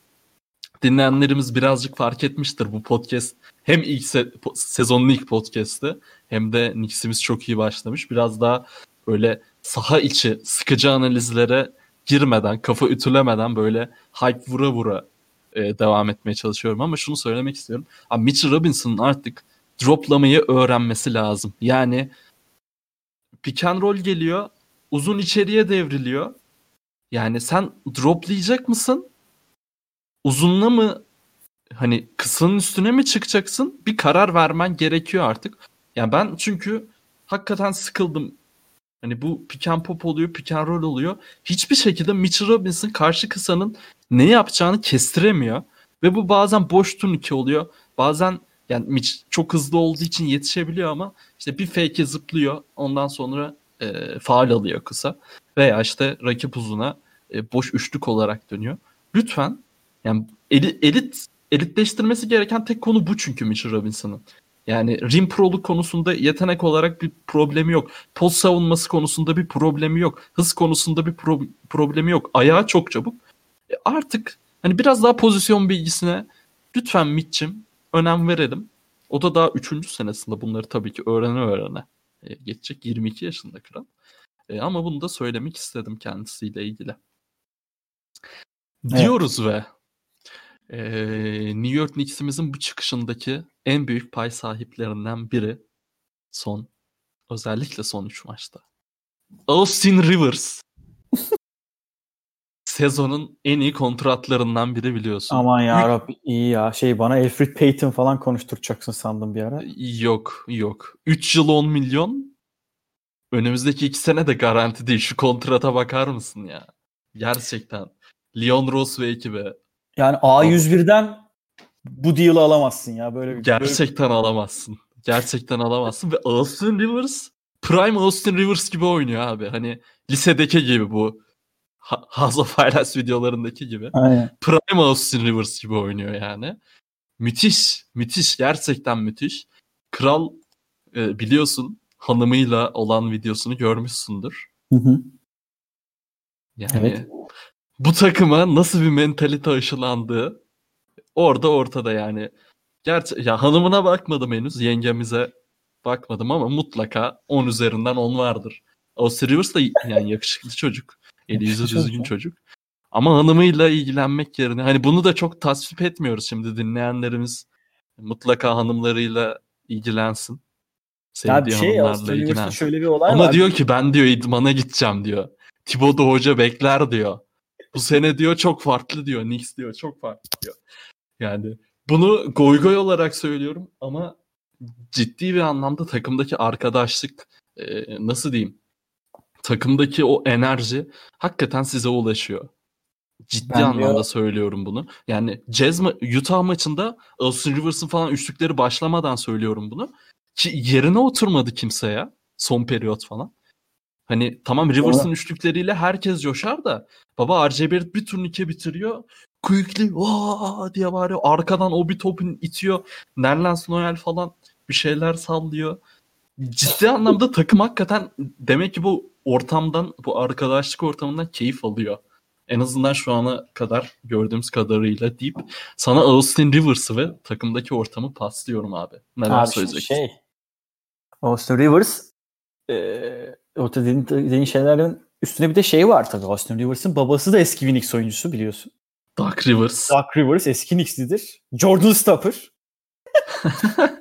dinleyenlerimiz birazcık fark etmiştir bu podcast. Hem ilk se- sezonun ilk podcast'ı hem de Knicks'imiz çok iyi başlamış. Biraz daha böyle saha içi sıkıcı analizlere girmeden, kafa ütülemeden böyle hype vura vura e, devam etmeye çalışıyorum ama şunu söylemek istiyorum. Abi Mitchell Robinson'ın artık droplamayı öğrenmesi lazım. Yani pick and roll geliyor, uzun içeriye devriliyor. Yani sen droplayacak mısın? Uzunla mı hani kısanın üstüne mi çıkacaksın? Bir karar vermen gerekiyor artık. Yani ben çünkü hakikaten sıkıldım. Hani bu pick and pop oluyor, pick and roll oluyor. Hiçbir şekilde Mitchell Robinson karşı kısanın ne yapacağını kestiremiyor. Ve bu bazen boş turnike oluyor. Bazen yani Mitch çok hızlı olduğu için yetişebiliyor ama işte bir fake'e zıplıyor. Ondan sonra e, faal alıyor kısa. Veya işte rakip uzuna e, boş üçlük olarak dönüyor. Lütfen yani eli, elit elitleştirmesi gereken tek konu bu çünkü Mitchell Robinson'ın. Yani rim proluk konusunda yetenek olarak bir problemi yok. Post savunması konusunda bir problemi yok. Hız konusunda bir pro- problemi yok. Ayağı çok çabuk. E artık hani biraz daha pozisyon bilgisine lütfen Mitch'im önem verelim. O da daha 3. senesinde bunları tabii ki öğrene öğrene e, geçecek. 22 yaşında kral. E, ama bunu da söylemek istedim kendisiyle ilgili. Diyoruz ve e, New York Knicks'imizin bu çıkışındaki en büyük pay sahiplerinden biri son özellikle son 3 maçta. Austin Rivers. *laughs* Sezonun en iyi kontratlarından biri biliyorsun. aman ya Rabbi iyi ya. Şey bana Alfred Payton falan konuşturacaksın sandım bir ara. Yok yok. 3 yıl 10 milyon. Önümüzdeki 2 sene de garanti değil. Şu kontrata bakar mısın ya? Gerçekten. Leon Ross ve ekibi. Yani A101'den bu deal'ı alamazsın ya böyle bir. Gerçekten alamazsın. Gerçekten alamazsın ve Austin Rivers Prime Austin Rivers gibi oynuyor abi. Hani lisedeki gibi bu House of Highlights videolarındaki gibi. Böyle... Aynen. Prime Austin Rivers gibi oynuyor yani. Müthiş, müthiş, gerçekten müthiş. Kral e, biliyorsun hanımıyla olan videosunu görmüşsündür. Hı hı. Yani Evet. Bu takıma nasıl bir mentalite aşılandığı orada ortada yani. Gerçi ya hanımına bakmadım henüz, yengemize bakmadım ama mutlaka 10 üzerinden 10 vardır. Austin Rivers da yani yakışıklı çocuk. Eli yüzü düzgün çocuk. Ama hanımıyla ilgilenmek yerine hani bunu da çok tasvip etmiyoruz şimdi dinleyenlerimiz mutlaka hanımlarıyla ilgilensin. Ya Sevdiği şey hanımlarla ilgilensin. şöyle bir olay Ama var. diyor ki ben diyor idmana gideceğim diyor. Thibodeau hoca bekler diyor. Bu sene diyor çok farklı diyor. Knicks diyor çok farklı diyor. Yani bunu goy goy olarak söylüyorum ama ciddi bir anlamda takımdaki arkadaşlık e, nasıl diyeyim takımdaki o enerji hakikaten size ulaşıyor. Ciddi Ben anlamda diyor- söylüyorum bunu. Yani Jazz ma- Utah maçında Austin Rivers'ın falan üçlükleri başlamadan söylüyorum bunu. Ki yerine oturmadı kimse ya. Son periyot falan. Hani tamam Rivers'ın üçlükleriyle herkes coşar da baba RJ Barrett bir turnike bitiriyor. Quickly vaa diye bağırıyor. Arkadan o bir topun itiyor. Nerlens Noel falan bir şeyler sallıyor. ciddi anlamda takım hakikaten demek ki bu ortamdan, bu arkadaşlık ortamından keyif alıyor. En azından şu ana kadar gördüğümüz kadarıyla deyip sana Austin Rivers'ı ve takımdaki ortamı paslıyorum abi. Neler Abi söyleyeceksin? Şey, Austin Rivers e, orta dediğin, dediğin şeylerin üstüne bir de şey var tabii. Austin Rivers'ın babası da eski Phoenix oyuncusu biliyorsun. Doug Rivers. Doug Rivers eski Knicks'lidir. Jordan Stopper. *laughs*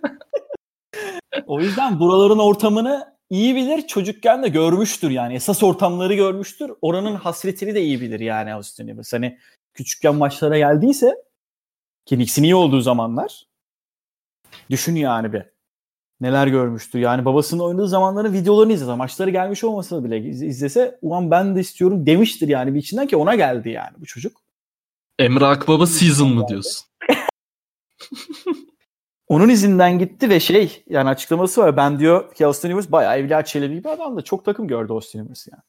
o yüzden buraların ortamını iyi bilir. Çocukken de görmüştür yani. Esas ortamları görmüştür. Oranın hasretini de iyi bilir yani Austin Rivers. Hani küçükken maçlara geldiyse ki Knicks'in iyi olduğu zamanlar düşün yani bir. Neler görmüştür. Yani babasının oynadığı zamanların videolarını izlese, maçları gelmiş olmasa bile iz- izlese ulan ben de istiyorum demiştir yani bir içinden ki ona geldi yani bu çocuk. Emre Akbaba season mı diyorsun? *laughs* Onun izinden gitti ve şey yani açıklaması var. Ben diyor ki Austin Rivers bayağı Evliya Çelebi bir adam da çok takım gördü Austin Rivers yani.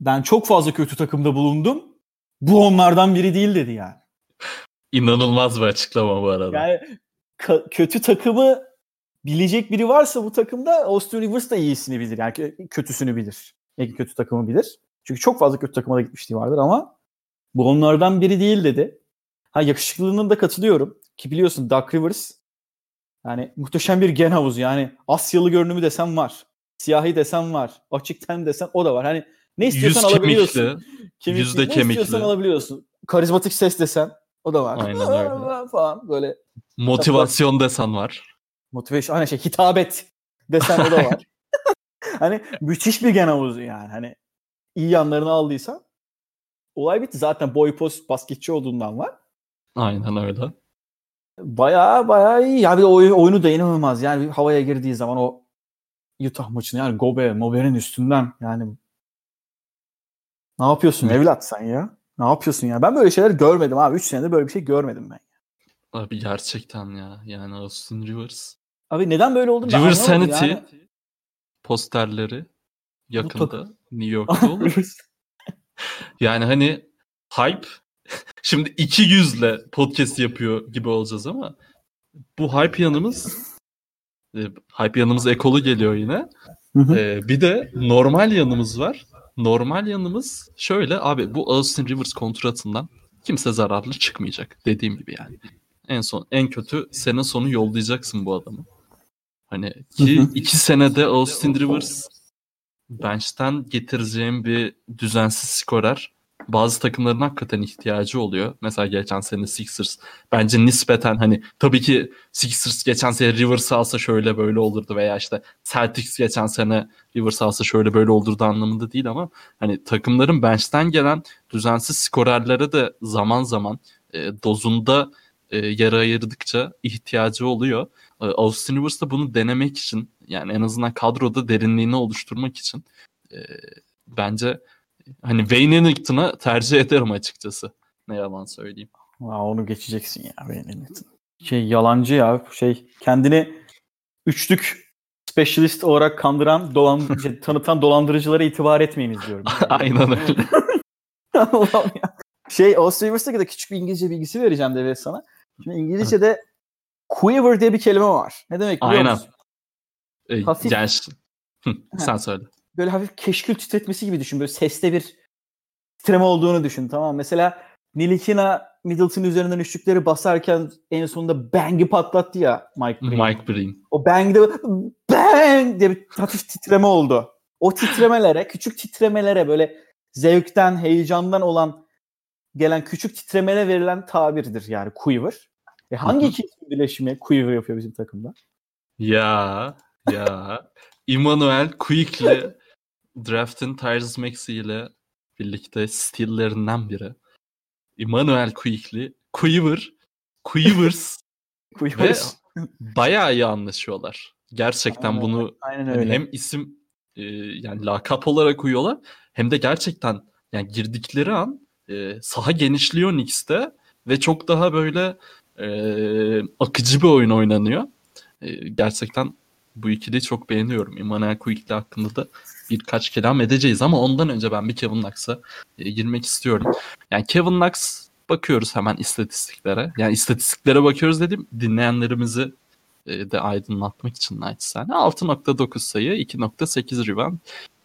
Ben çok fazla kötü takımda bulundum. Bu onlardan biri değil dedi yani. İnanılmaz bir açıklama bu arada. Yani kötü takımı bilecek biri varsa bu takımda Austin Rivers da iyisini bilir. Yani kö- kötüsünü bilir. En kötü takımı bilir. Çünkü çok fazla kötü takıma da gitmişliği vardır ama bu onlardan biri değil dedi. Ha yakışıklılığına da katılıyorum. Ki biliyorsun Doug Rivers yani muhteşem bir gen havuzu. Yani Asyalı görünümü desen var. Siyahi desen var. Açık ten desen o da var. Hani ne istiyorsan Yüz alabiliyorsun. kemikli. Kemikli, yüzde ne kemikli. istiyorsan alabiliyorsun. Karizmatik ses desen o da var. Aynen öyle. *laughs* falan böyle Motivasyon desen var. Motivation hani şey hitabet *laughs* desen o da var. hani müthiş bir gen havuzu yani. Hani iyi yanlarını aldıysan olay bitti. Zaten boy post basketçi olduğundan var. Aynen öyle. Bayağı bayağı iyi. Ya bir de oyun, oyunu da inanılmaz. Yani havaya girdiği zaman o Utah maçını yani Gobe, Mober'in üstünden yani ne yapıyorsun evlat sen ya? Ne yapıyorsun ya? Ben böyle şeyler görmedim abi. 3 senedir böyle bir şey görmedim ben. Abi gerçekten ya. Yani Austin Rivers. Abi neden böyle oldu? River Sanity yani. posterleri yakında takım- New York'ta olur. Yani hani hype *laughs* şimdi iki yüzle podcast yapıyor gibi olacağız ama bu hype yanımız e, hype yanımız ekolu geliyor yine. Hı hı. E, bir de normal yanımız var. Normal yanımız şöyle abi bu Austin Rivers kontratından kimse zararlı çıkmayacak dediğim gibi yani. En son en kötü sene sonu yollayacaksın bu adamı. Hani ki Hı hı. iki senede Austin Rivers bench'ten getireceğim bir düzensiz skorer bazı takımların hakikaten ihtiyacı oluyor. Mesela geçen sene Sixers bence nispeten hani tabii ki Sixers geçen sene Rivers alsa şöyle böyle olurdu veya işte Celtics geçen sene Rivers alsa şöyle böyle olurdu anlamında değil ama hani takımların bench'ten gelen düzensiz skorerlere de zaman zaman e, dozunda e, yer ayırdıkça ihtiyacı oluyor. E, Austin Rivers da bunu denemek için yani en azından kadroda derinliğini oluşturmak için e, bence hani Wayne Ellington'a tercih ederim açıkçası. Ne yalan söyleyeyim. Aa, onu geçeceksin ya benim. Şey yalancı ya şey kendini üçlük specialist olarak kandıran dolan şey, *laughs* tanıtan dolandırıcılara itibar etmeyiniz diyorum. *laughs* Aynen öyle. *laughs* Allah'ım ya. Şey Austin Rivers'ta da küçük bir İngilizce bilgisi vereceğim Devlet sana. Şimdi İngilizce'de quiver diye bir kelime var. Ne demek biliyor Aynen. musun? E, Hafif- yani sen söyle. Böyle hafif keşkül titretmesi gibi düşün. Böyle seste bir titreme olduğunu düşün. Tamam? Mesela Nilikina Middleton üzerinden üçlükleri basarken en sonunda bang'i patlattı ya Mike Breen. Mike Breen. O bang'de bang diye bir hafif titreme oldu. O titremelere, küçük titremelere böyle zevkten, heyecandan olan gelen küçük titremelere verilen tabirdir yani quiver. E hangi iki isim birleşimi quiver yapıyor bizim takımda? Ya ya. Emmanuel Quickly draft'ın Tyrese Maxey ile birlikte stillerinden biri. Emmanuel Quickly, Quiver, Quivers *laughs* Quiver. ve bayağı iyi anlaşıyorlar. Gerçekten Aynen bunu Aynen hani öyle. hem isim e, yani lakap olarak uyuyorlar hem de gerçekten yani girdikleri an e, saha genişliyor Knicks'te ve çok daha böyle e, akıcı bir oyun oynanıyor. E, gerçekten bu ikiliyi çok beğeniyorum. Emmanuel Quickly hakkında da birkaç kelam edeceğiz ama ondan önce ben bir Kevin Knox'a e, girmek istiyorum. Yani Kevin Knox bakıyoruz hemen istatistiklere. Yani istatistiklere bakıyoruz dedim dinleyenlerimizi e, de aydınlatmak için naçizane. 6.9 sayı, 2.8 rebound,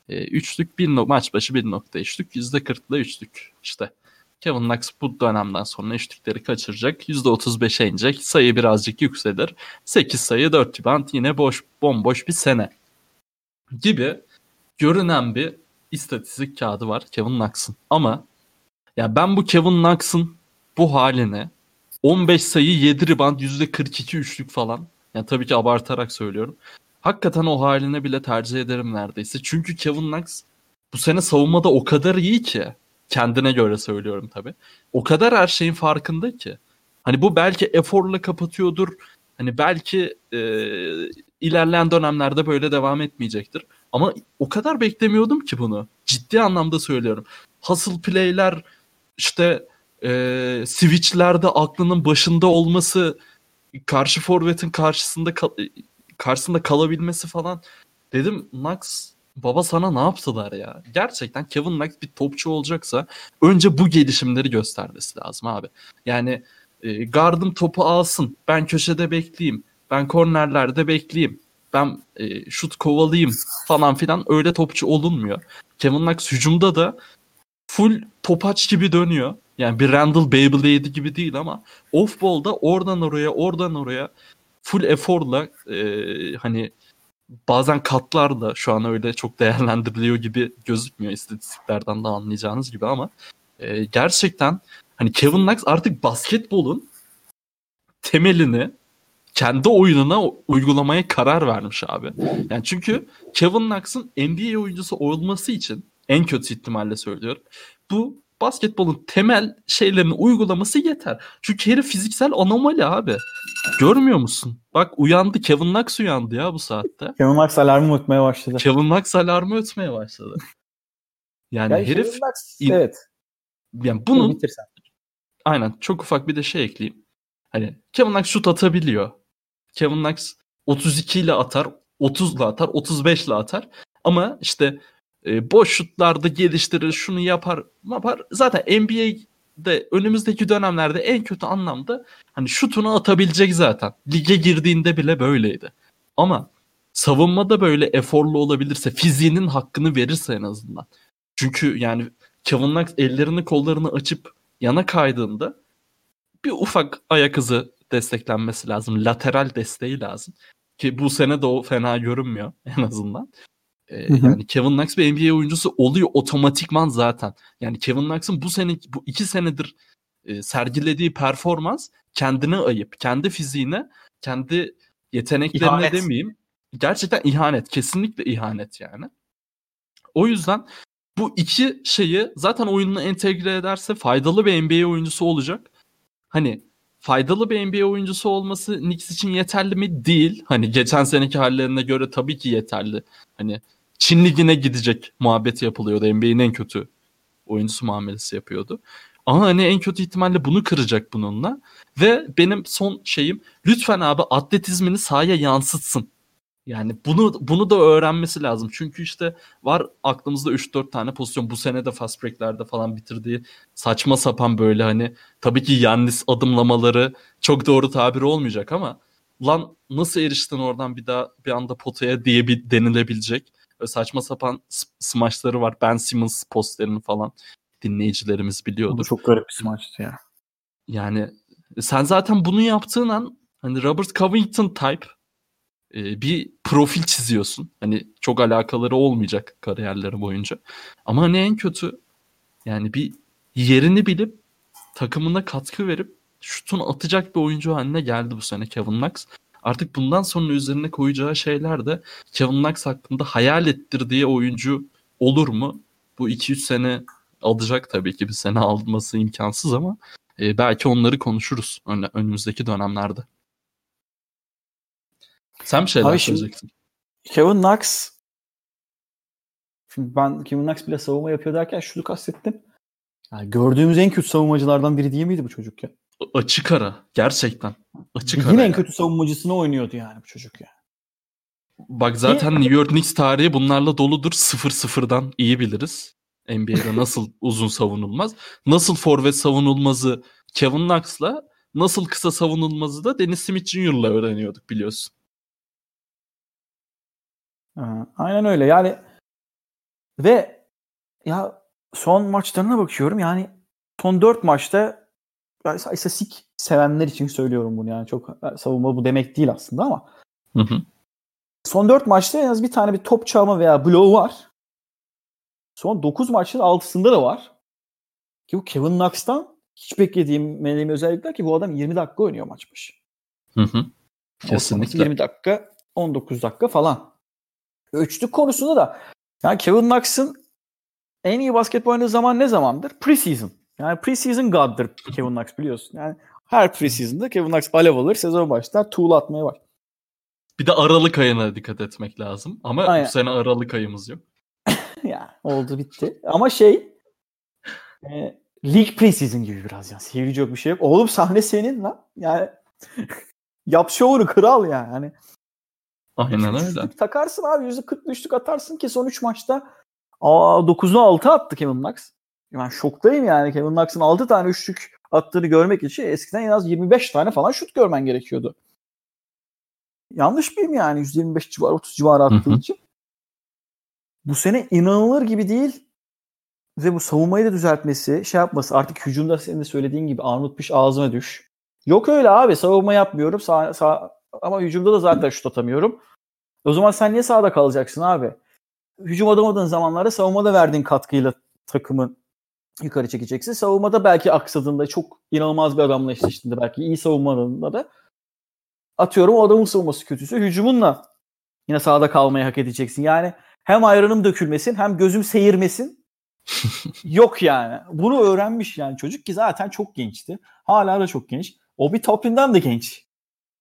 e, üçlük bir no- maç başı 1.3'lük, %40'la üçlük işte. Kevin Knox bu dönemden sonra üçlükleri kaçıracak. %35'e inecek. Sayı birazcık yükselir. 8 sayı 4 rebound yine boş bomboş bir sene. Gibi görünen bir istatistik kağıdı var Kevin Knox'ın. Ama ya ben bu Kevin Knox'ın bu haline 15 sayı 7 rebound %42 üçlük falan. Yani tabii ki abartarak söylüyorum. Hakikaten o haline bile tercih ederim neredeyse. Çünkü Kevin Knox bu sene savunmada o kadar iyi ki. Kendine göre söylüyorum tabii. O kadar her şeyin farkında ki. Hani bu belki eforla kapatıyordur. Hani belki e, ilerleyen dönemlerde böyle devam etmeyecektir. Ama o kadar beklemiyordum ki bunu. Ciddi anlamda söylüyorum. Hustle play'ler işte e, switchlerde aklının başında olması karşı forvetin karşısında karşısında kalabilmesi falan dedim Knox baba sana ne yaptılar ya? Gerçekten Kevin Knox bir topçu olacaksa önce bu gelişimleri göstermesi lazım abi. Yani e, gardım topu alsın. Ben köşede bekleyeyim. Ben kornerlerde bekleyeyim. Ben e, şut kovalayayım falan filan öyle topçu olunmuyor. Kevin Knox hücumda da full topaç gibi dönüyor. Yani bir Randall Beyblade gibi değil ama off ball'da oradan oraya oradan oraya full eforla e, hani bazen katlarla şu an öyle çok değerlendiriliyor gibi gözükmüyor istatistiklerden de anlayacağınız gibi ama e, gerçekten hani Kevin Knox artık basketbolun temelini kendi oyununa uygulamaya karar vermiş abi. Yani çünkü Kevin Knox'ın NBA oyuncusu olması için en kötü ihtimalle söylüyorum. Bu basketbolun temel şeylerini uygulaması yeter. Çünkü herif fiziksel anomali abi. Görmüyor musun? Bak uyandı. Kevin Knox uyandı ya bu saatte. *laughs* Kevin Knox alarmı ötmeye başladı. Kevin Knox alarmı ötmeye başladı. Yani Yani herif Knox, in- evet. yani Bunu bunun bitirsen. aynen çok ufak bir de şey ekleyeyim. Hani Kevin Knox şut atabiliyor. Kevin Knox 32 ile atar, 30 ile atar, 35 ile atar. Ama işte e, boş şutlarda geliştirir, şunu yapar, yapar. Zaten NBA'de önümüzdeki dönemlerde en kötü anlamda hani şutunu atabilecek zaten. Lige girdiğinde bile böyleydi. Ama savunmada böyle eforlu olabilirse, fiziğinin hakkını verirse en azından. Çünkü yani Kevin Knox ellerini kollarını açıp yana kaydığında bir ufak ayak hızı desteklenmesi lazım. Lateral desteği lazım. Ki bu sene de o fena görünmüyor en azından. Ee. Yani Kevin Knox bir NBA oyuncusu oluyor otomatikman zaten. Yani Kevin Knox'ın bu sene bu iki senedir e, sergilediği performans kendine ayıp. Kendi fiziğine, kendi yeteneklerine İhanet. demeyeyim. Gerçekten ihanet. Kesinlikle ihanet yani. O yüzden bu iki şeyi zaten oyununa entegre ederse faydalı bir NBA oyuncusu olacak. Hani faydalı bir NBA oyuncusu olması Knicks için yeterli mi? Değil. Hani geçen seneki hallerine göre tabii ki yeterli. Hani Çin ligine gidecek muhabbeti yapılıyordu. NBA'nin en kötü oyuncusu muamelesi yapıyordu. Ama hani en kötü ihtimalle bunu kıracak bununla. Ve benim son şeyim lütfen abi atletizmini sahaya yansıtsın. Yani bunu bunu da öğrenmesi lazım. Çünkü işte var aklımızda 3-4 tane pozisyon bu sene de fast break'lerde falan bitirdiği saçma sapan böyle hani tabii ki Yannis adımlamaları çok doğru tabir olmayacak ama lan nasıl eriştin oradan bir daha bir anda potaya diye bir denilebilecek saçma sapan s- smashları var. Ben Simmons postlerini falan dinleyicilerimiz Bu biliyordur. çok garip bir smaçtı ya. Yani sen zaten bunu yaptığın an hani Robert Covington type e, bir profil çiziyorsun. Hani çok alakaları olmayacak kariyerleri boyunca. Ama hani en kötü yani bir yerini bilip takımına katkı verip şutunu atacak bir oyuncu haline geldi bu sene Kevin Knox. Artık bundan sonra üzerine koyacağı şeyler de Kevin Knox hakkında hayal ettirdiği oyuncu olur mu? Bu 2-3 sene alacak tabii ki bir sene alması imkansız ama e, belki onları konuşuruz ön- önümüzdeki dönemlerde. Sen bir şeyler Abi şimdi-. Kevin Knox Şimdi ben Kevin Knox bile savunma yapıyor derken şunu kastettim. Yani gördüğümüz en kötü savunmacılardan biri değil miydi bu çocuk ya? Açık ara. Gerçekten. Açık. Yine en kötü savunmacısını oynuyordu yani bu çocuk ya. Bak zaten New York Knicks tarihi bunlarla doludur. 0-0'dan iyi biliriz. NBA'de nasıl *laughs* uzun savunulmaz. Nasıl forvet savunulmazı Kevin Knox'la nasıl kısa savunulmazı da Dennis Smith Jr.'la öğreniyorduk biliyorsun. aynen öyle. Yani ve ya son maçlarına bakıyorum yani son 4 maçta yani istatistik sevenler için söylüyorum bunu yani çok savunma bu demek değil aslında ama hı hı. son 4 maçta en az bir tane bir top çalma veya blow var. Son 9 maçın 6'sında da var. Ki bu Kevin Knox'tan hiç beklediğim benim özellikler ki bu adam 20 dakika oynuyor maç başı. Hı hı. Kesinlikle. 20 dakika, 19 dakika falan. Üçlük konusunda da yani Kevin Knox'ın en iyi basketbol oynadığı zaman ne zamandır? Preseason. Yani preseason god'dır Kevin Knox biliyorsun. Yani her preseason'da Kevin Knox alev alır, sezon başlar, tuğla atmaya var. Bir de Aralık ayına dikkat etmek lazım. Ama Aynen. bu sene Aralık ayımız yok. *laughs* ya oldu bitti. Ama şey e, Lig preseason gibi biraz yani. Seyirci yok bir şey yok. Oğlum sahne senin lan. Yani *laughs* yap şovunu kral yani. Hani Aynen öyle. Takarsın abi %43'lük atarsın ki son 3 maçta aa 9'una 6 attı Kevin Knox. Ben şoktayım yani Kevin Knox'ın 6 tane üçlük attığını görmek için eskiden en az 25 tane falan şut görmen gerekiyordu. Yanlış mıyım yani 125 civarı 30 civarı attığı için? Bu sene inanılır gibi değil ve bu savunmayı da düzeltmesi, şey yapması artık hücumda senin de söylediğin gibi Armut Piş ağzıma düş. Yok öyle abi savunma yapmıyorum sağ, sağ, ama hücumda da zaten şut atamıyorum. O zaman sen niye sağda kalacaksın abi? Hücum adamadığın zamanlarda savunmada verdiğin katkıyla takımın yukarı çekeceksin. Savunmada belki aksadığında çok inanılmaz bir adamla eşleştiğinde belki iyi savunmadığında da atıyorum o adamın savunması kötüsü hücumunla yine sağda kalmayı hak edeceksin. Yani hem ayranım dökülmesin hem gözüm seyirmesin *laughs* Yok yani. Bunu öğrenmiş yani çocuk ki zaten çok gençti. Hala da çok genç. O bir Topin'den de genç.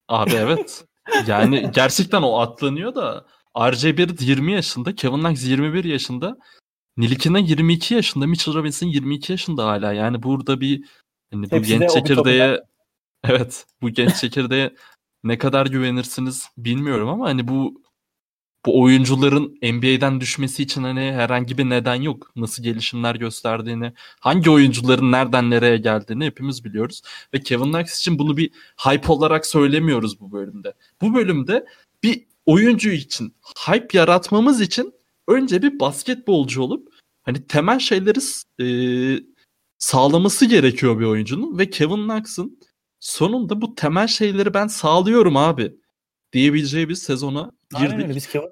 Abi evet. *laughs* Yani gerçekten o atlanıyor da RJ1 20 yaşında, Kevin Knox 21 yaşında, Nilikina 22 yaşında, Mitchell Robinson 22 yaşında hala. Yani burada bir hani bu Hepsi genç çekirdeğe *laughs* evet bu genç çekirdeğe ne kadar güvenirsiniz bilmiyorum ama hani bu bu oyuncuların NBA'den düşmesi için hani herhangi bir neden yok. Nasıl gelişimler gösterdiğini, hangi oyuncuların nereden nereye geldiğini hepimiz biliyoruz. Ve Kevin Knox için bunu bir hype olarak söylemiyoruz bu bölümde. Bu bölümde bir oyuncu için hype yaratmamız için önce bir basketbolcu olup hani temel şeyleri e, sağlaması gerekiyor bir oyuncunun ve Kevin Knox'ın sonunda bu temel şeyleri ben sağlıyorum abi diyebileceği bir sezona girdik. Aynen öyle. Biz Kevin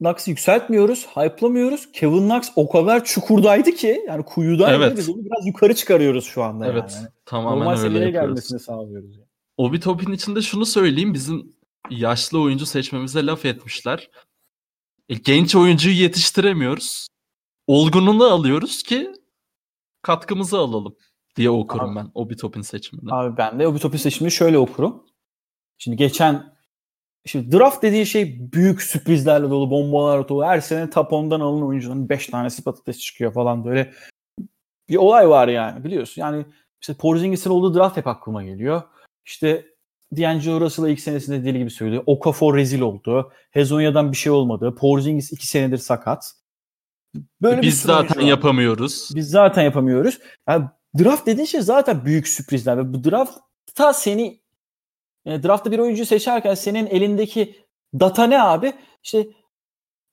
Knox'ı yükseltmiyoruz, hype'lamıyoruz. Kevin Knox o kadar çukurdaydı ki yani kuyudaydı evet. biz onu biraz yukarı çıkarıyoruz şu anda evet, yani. tamamen Normal öyle seviyeye gelmesini sağlıyoruz. Yani. O bir topin içinde şunu söyleyeyim. Bizim yaşlı oyuncu seçmemize laf etmişler. E, genç oyuncuyu yetiştiremiyoruz. Olgununu alıyoruz ki katkımızı alalım diye okurum abi, ben Obitopin seçimini. Abi ben de Obitopin seçimini şöyle okurum. Şimdi geçen Şimdi draft dediği şey büyük sürprizlerle dolu, bombalar dolu. Her sene top 10'dan alınan oyuncuların 5 tanesi patates çıkıyor falan böyle. Bir olay var yani biliyorsun. Yani işte Porzingis'in olduğu draft hep aklıma geliyor. İşte D'Angelo Russell'a ilk senesinde deli gibi söyledi. Okafor rezil oldu. Hezonya'dan bir şey olmadı. Porzingis iki senedir sakat. Böyle Biz zaten yapamıyoruz. Biz zaten yapamıyoruz. Yani draft dediğin şey zaten büyük sürprizler. Ve bu draft ta seni e, draftta bir oyuncu seçerken senin elindeki data ne abi? İşte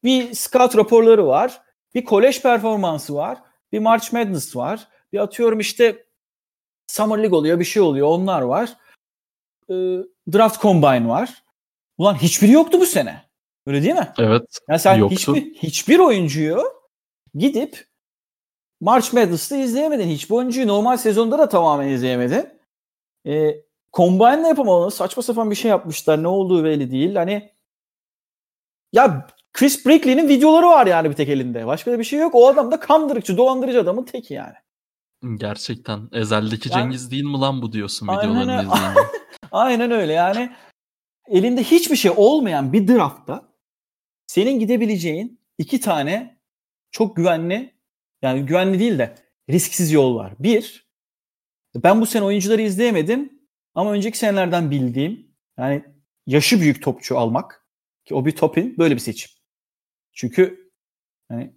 bir scout raporları var, bir kolej performansı var, bir March Madness var, bir atıyorum işte Summer League oluyor, bir şey oluyor, onlar var. E, draft Combine var. Ulan hiçbiri yoktu bu sene. Öyle değil mi? Evet. Yani sen yoktu. hiçbir, hiçbir oyuncuyu gidip March Madness'ta izleyemedin. Hiçbir oyuncuyu normal sezonda da tamamen izleyemedin. E, Combine'la yapamalı. Saçma sapan bir şey yapmışlar. Ne olduğu belli değil. Hani ya Chris Brickley'nin videoları var yani bir tek elinde. Başka da bir şey yok. O adam da kandırıcı, dolandırıcı adamın teki yani. Gerçekten. Ezel'deki yani, Cengiz değil mi lan bu diyorsun videolarını izleyince. *laughs* aynen öyle yani. Elinde hiçbir şey olmayan bir draftta senin gidebileceğin iki tane çok güvenli yani güvenli değil de risksiz yol var. Bir, ben bu sene oyuncuları izleyemedim. Ama önceki senelerden bildiğim yani yaşı büyük topçu almak ki o bir topin böyle bir seçim. Çünkü yani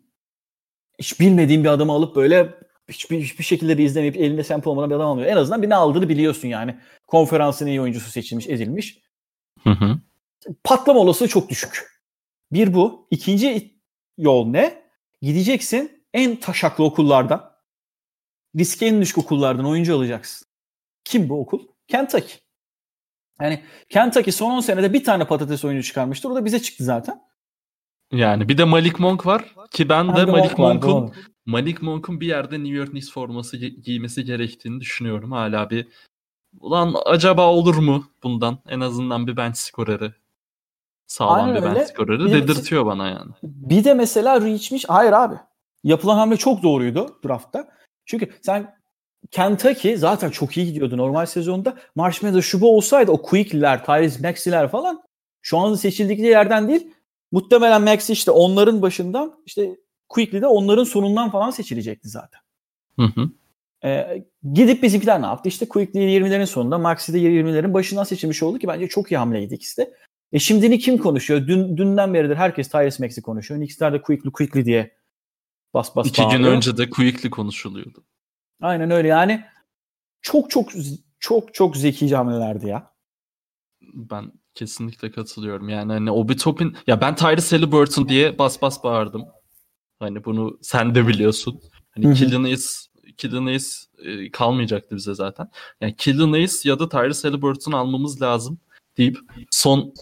hiç bilmediğim bir adamı alıp böyle hiçbir, hiçbir şekilde de izlemeyip elinde sample olmadan bir adam almıyor. En azından bir ne aldığını biliyorsun yani. Konferansın iyi oyuncusu seçilmiş, edilmiş. Hı hı. Patlama olasılığı çok düşük. Bir bu. İkinci yol ne? Gideceksin en taşaklı okullardan. Riske en düşük okullardan oyuncu alacaksın. Kim bu okul? Kentucky. Yani Kentucky son 10 senede bir tane patates oyuncu çıkarmıştır. O da bize çıktı zaten. Yani bir de Malik Monk var ki ben de Ha, Malik Monk'un. Malik Monk'un bir yerde New York Knicks forması gi- giymesi gerektiğini düşünüyorum. Hala bir ulan acaba olur mu bundan? En azından bir bench skoreri. Sağlam Aynen bir bench skoreri de- dedirtiyor bana yani. Bir de mesela reachmiş. Hayır abi. Yapılan hamle çok doğruydu draftta. Çünkü sen Kentucky zaten çok iyi gidiyordu normal sezonda. March Madness şu bu olsaydı o Quickly'ler, Tyrese Maxey'ler falan şu an seçildikleri yerden değil. Muhtemelen Maxey işte onların başından işte Quickly de onların sonundan falan seçilecekti zaten. Hı hı. Ee, gidip bizimkiler ne yaptı? İşte Quickly 20'lerin sonunda, Maxi de 20'lerin başından seçilmiş oldu ki bence çok iyi hamleydi ikisi de. E şimdini kim konuşuyor? Dün, dünden beridir herkes Tyrese Maxey konuşuyor. Knicks'ler de Quickly Quickly diye bas bas İki gün bağırıyor. önce de Quickly konuşuluyordu. Aynen öyle yani. Çok çok çok çok zekice hamlelerdi ya. Ben kesinlikle katılıyorum. Yani hani Obi Toppin ya ben Tyrese Halliburton diye bas bas bağırdım. Hani bunu sen de biliyorsun. Hani. Killian Hayes, Killian Hayes e, kalmayacaktı bize zaten. Yani Killian Hayes ya da Tyrese Halliburton almamız lazım deyip son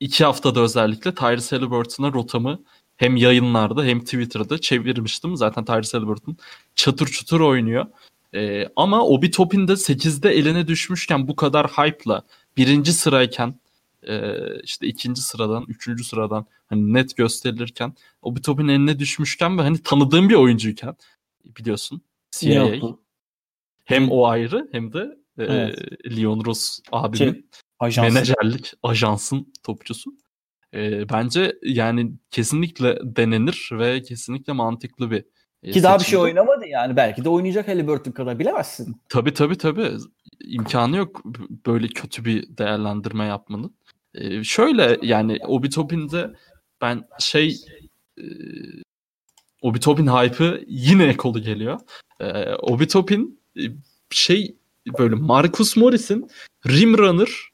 iki haftada özellikle Tyrese Halliburton'a rotamı hem yayınlarda hem Twitter'da çevirmiştim. Zaten Tyrese Halliburton çatır çutur oynuyor. E, ama Obi Toppin de 8'de eline düşmüşken bu kadar hype'la birinci sırayken e, işte ikinci sıradan, üçüncü sıradan hani net gösterilirken o bir topun eline düşmüşken ve hani tanıdığım bir oyuncuyken biliyorsun CIA hem o ayrı hem de e, Evet. Leon Ross abimin Şey, Ajans. menajerlik ajansın topçusu. E, bence yani kesinlikle denenir ve kesinlikle mantıklı bir e, Ki daha bir şey oynamadı yani. Belki de oynayacak Halliburton kadar bilemezsin. Tabii tabii tabii. İmkanı yok böyle kötü bir değerlendirme yapmanın. Şöyle yani Obi Toppin'de ben şey e, Obi Toppin hype'ı yine ekolu geliyor. Ee, Obi Toppin e, şey böyle Marcus Morris'in Rim Runner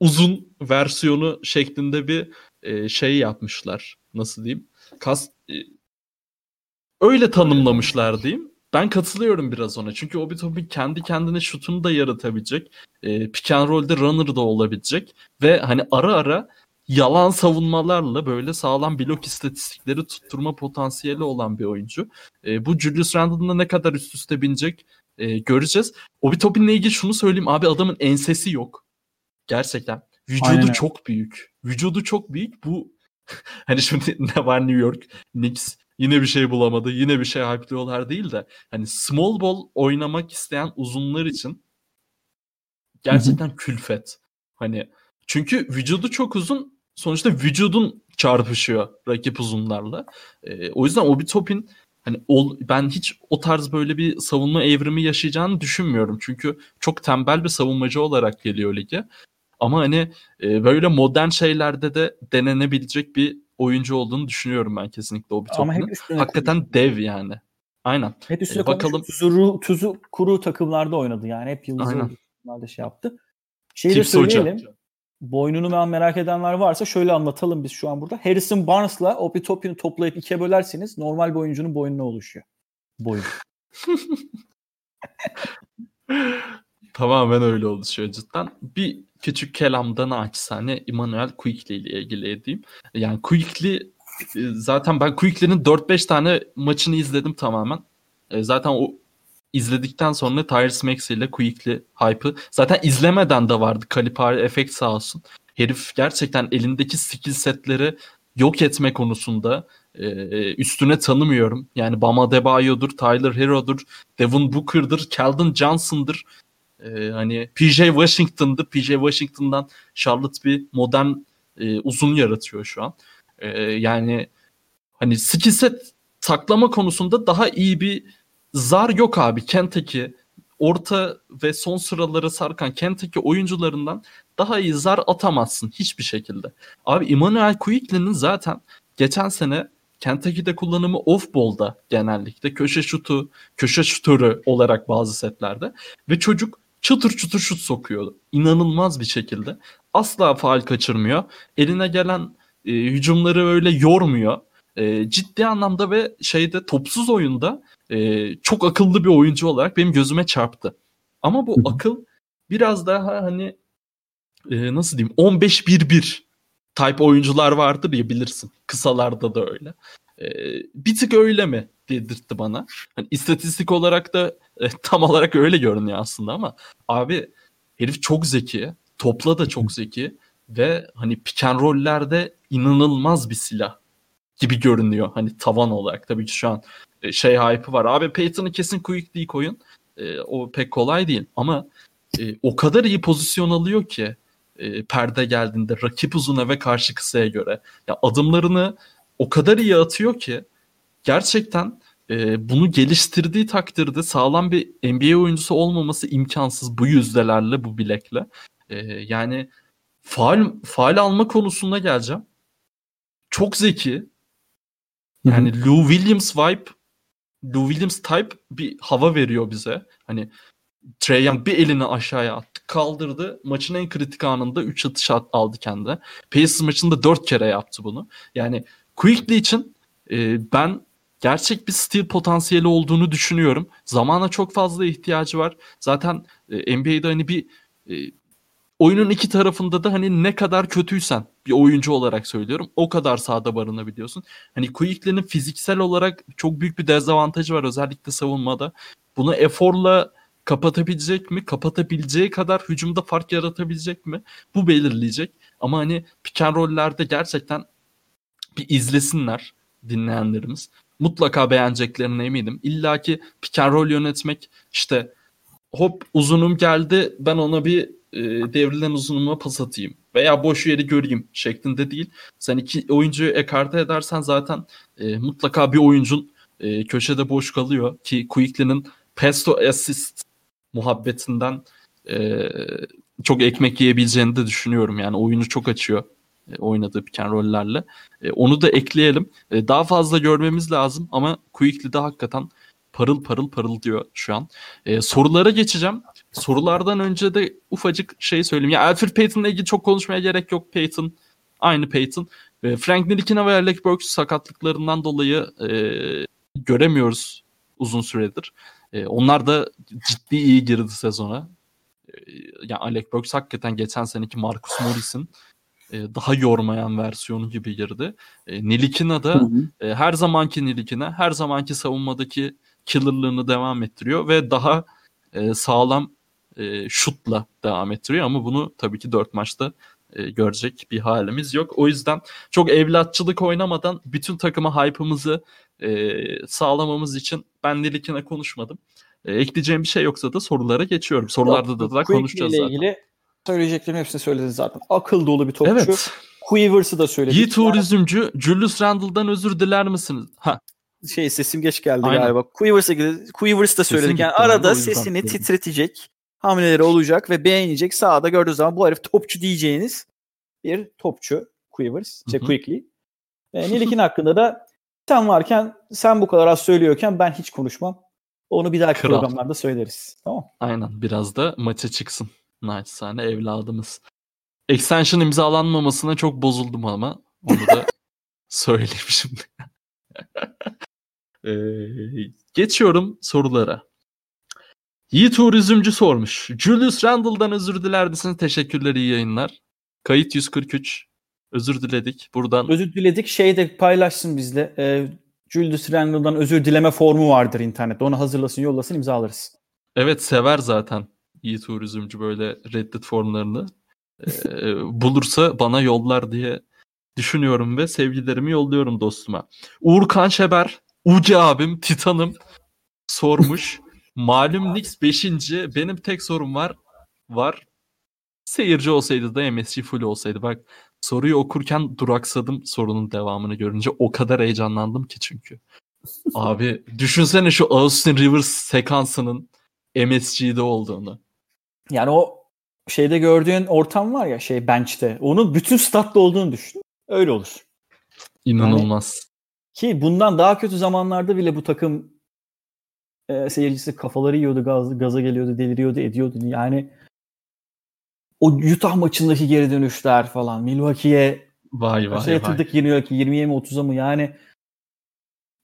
uzun versiyonu şeklinde bir e, şey yapmışlar. Nasıl diyeyim? Kas, e, öyle tanımlamışlar diyeyim. Ben katılıyorum biraz ona. Çünkü Obi Toppin kendi kendine şutunu da yaratabilecek. E, pick and roll'de runner da olabilecek. Ve hani ara ara yalan savunmalarla böyle sağlam blok istatistikleri tutturma potansiyeli olan bir oyuncu. E, bu Julius Randle'da ne kadar üst üste binecek e, göreceğiz. Obi Toppin'le ilgili şunu söyleyeyim. Abi adamın ensesi yok. Gerçekten. Vücudu Aynen çok büyük. Vücudu çok büyük. Bu *laughs* hani şimdi *laughs* ne var New York Knicks yine bir şey bulamadı. Yine bir şey hype'lıyorlar değil de hani small ball oynamak isteyen uzunlar için gerçekten külfet. Hani çünkü vücudu çok uzun. Sonuçta vücudun çarpışıyor rakip uzunlarla. Ee, o yüzden Obi Toppin hani ol, ben hiç o tarz böyle bir savunma evrimi yaşayacağını düşünmüyorum. Çünkü çok tembel bir savunmacı olarak geliyor lige. Ama hani e, böyle modern şeylerde de denenebilecek bir oyuncu olduğunu düşünüyorum ben kesinlikle Ama hep Toppin'in. üstüne Hakikaten dev yani. Aynen. Hep üstüne E, bakalım. Tuzu, tuzu kuru takımlarda oynadı yani. Hep olduğu takımlarda şey yaptı. Şeyi de Tips Hoca. söyleyelim. Boynunu ben merak edenler varsa şöyle anlatalım biz şu an burada. Harrison Barnes'la Obi Toppin'i toplayıp ikiye bölerseniz normal bir oyuncunun boynuna oluşuyor. Boyun. *laughs* *laughs* Tamamen öyle oluşuyor cidden. Bir küçük kelamdan açsane Emmanuel Quickly ile ilgili edeyim. Yani Quickly e, zaten ben Quickly'nin 4-5 tane maçını izledim tamamen. E, Zaten o izledikten sonra Tyrese Maxey ile Quickly hype'ı zaten izlemeden de vardı. Kalipari efekt sağ olsun. Herif gerçekten elindeki skill setleri yok etme konusunda e, üstüne tanımıyorum. Yani Bam Adebayo'dur, Tyler Hero'dur, Devin Booker'dır, Keldon Johnson'dır. Ee, hani PJ Washington'dı. PJ Washington'dan Charlotte bir modern e, uzun yaratıyor şu an. Ee, yani hani skill set saklama konusunda daha iyi bir zar yok abi. Kentucky orta ve son sıraları sarkan Kentucky oyuncularından daha iyi zar atamazsın hiçbir şekilde. Abi Emmanuel Quickly'nin zaten geçen sene Kentucky'de kullanımı off ball'da genellikle köşe şutu, köşe şutörü olarak bazı setlerde ve çocuk çıtır çıtır şut sokuyordu. İnanılmaz bir şekilde. Asla faal kaçırmıyor. Eline gelen e, hücumları öyle yormuyor. E, ciddi anlamda ve şeyde topsuz oyunda e, çok akıllı bir oyuncu olarak benim gözüme çarptı. Ama bu akıl biraz daha hani e, nasıl diyeyim 15-1-1 type oyuncular vardır ya bilirsin. Kısalarda da öyle. E, bir tık öyle mi dedirtti bana. Hani istatistik olarak da e, tam olarak öyle görünüyor aslında ama abi herif çok zeki. Topla da çok zeki ve hani pick and roll'lerde inanılmaz bir silah gibi görünüyor hani tavan olarak. Tabii ki şu an e, şey hype'ı var. Abi Peyton'ı kesin quick değil koyun. E, o pek kolay değil ama e, o kadar iyi pozisyon alıyor ki e, perde geldiğinde rakip uzuna ve karşı kısaya göre. Ya adımlarını o kadar iyi atıyor ki gerçekten e, bunu geliştirdiği takdirde sağlam bir NBA oyuncusu olmaması imkansız bu yüzdelerle bu bilekle. E, yani faal faal alma konusunda geleceğim. Çok zeki. Yani Hı-hı. Lou Williams vibe Lou Williams type bir hava veriyor bize. Hani Trey Young bir elini aşağıya attı, kaldırdı. Maçın en kritik anında 3 atış aldı kendine. Pacers maçında 4 kere yaptı bunu. Yani Quickly için e, ben gerçek bir steal potansiyeli olduğunu düşünüyorum. Zamana çok fazla ihtiyacı var. Zaten e, NBA'de hani bir e, oyunun iki tarafında da hani ne kadar kötüysen bir oyuncu olarak söylüyorum o kadar sahada barınabiliyorsun. Hani Quickly'nin fiziksel olarak çok büyük bir dezavantajı var özellikle savunmada. Bunu eforla kapatabilecek mi? Kapatabileceği kadar hücumda fark yaratabilecek mi? Bu belirleyecek. Ama hani pick and gerçekten bir izlesinler dinleyenlerimiz. Mutlaka beğeneceklerine eminim. İlla ki pick and roll yönetmek işte hop uzunum geldi ben ona bir e, devrilen uzunuma pas atayım veya boş yeri göreyim şeklinde değil. Sen iki oyuncuyu ekarte edersen zaten e, mutlaka bir oyuncun e, köşede boş kalıyor ki Quickly'nin pass to assist muhabbetinden e, çok ekmek yiyebileceğini de düşünüyorum. Yani oyunu çok açıyor oynadığı pick and rollerle. E, onu da ekleyelim. E, daha fazla görmemiz lazım ama Quickly'de hakikaten parıl parıl parıl diyor şu an. E, sorulara geçeceğim. Sorulardan önce de ufacık şey söyleyeyim. Ya Alfred Payton'la ilgili çok konuşmaya gerek yok. Payton aynı Payton. E, Frank Nilikina ve Alec Burks sakatlıklarından dolayı e, göremiyoruz uzun süredir. E, onlar da ciddi iyi girdi sezona. E, yani Alec Burks hakikaten geçen seneki Marcus Morris'in e, daha yormayan versiyonu gibi girdi. E, Nilikina da e, her zamanki Nilikina, her zamanki savunmadaki killerlığını devam ettiriyor ve daha e, sağlam e, şutla devam ettiriyor ama bunu tabii ki dört maçta e, görecek bir halimiz yok. O yüzden çok evlatçılık oynamadan bütün takıma hype'ımızı e, sağlamamız için ben Nilikina konuşmadım. E, ekleyeceğim bir şey yoksa da sorulara geçiyorum. Sorularda da, da konuşacağız zaten. ilgili söyleyeceklerim hepsini söyledin zaten. Akıl dolu bir topçu. Evet. Quivers'ı da söyledik. Yiğit turizmci Julius Randle'dan özür diler misiniz? Ha. Şey sesim geç geldi Aynen. galiba. Quivers'a Quivers da söyledik. Yani arada sesini titretecek hamleleri olacak ve beğenecek. Sağda gördüğü zaman bu herif topçu diyeceğiniz bir topçu. Quivers, şey Quickly. E, Nilik'in hakkında da sen varken sen bu kadar az söylüyorken ben hiç konuşmam. Onu bir dahaki Kral. programlarda söyleriz. Tamam Aynen biraz da maça çıksın. Naçizane evladımız. Extension imzalanmamasına çok bozuldum ama onu da *laughs* söyleyeyim şimdi. *laughs* ee, geçiyorum sorulara. Yiğit Turizmci sormuş. Julius Randle'dan özür diler misiniz? Teşekkürler iyi yayınlar. Kayıt 143. Özür diledik. Buradan Özür diledik. Şey de paylaşsın bizle. Ee, Julius Randle'dan özür dileme formu vardır internette. Onu hazırlasın, yollasın, imzalarız. Evet sever zaten iyi turizmci böyle Reddit formlarını. Ee, bulursa bana yollar diye düşünüyorum ve sevgilerimi yolluyorum dostuma. Uğur Şeber, Uci abim, Titan'ım sormuş. *laughs* Malum Knicks 5. Benim tek sorum var. Var. Seyirci olsaydı da MSG full olsaydı. Bak soruyu okurken duraksadım sorunun devamını görünce. O kadar heyecanlandım ki çünkü. *laughs* Abi düşünsene şu Austin Rivers sekansının MSG'de olduğunu. Yani o şeyde gördüğün ortam var ya şey bench'te. Onun bütün statlı olduğunu düşün. Öyle olur. İnanılmaz. Ki bundan daha kötü zamanlarda bile bu takım e, seyircisi kafaları yiyordu, gaz, gaza geliyordu, deliriyordu, ediyordu. Yani o Utah maçındaki geri dönüşler falan, Milwaukee'ye Vay vay şey vay. yeniyor ki 20'ye mi 30'a mı yani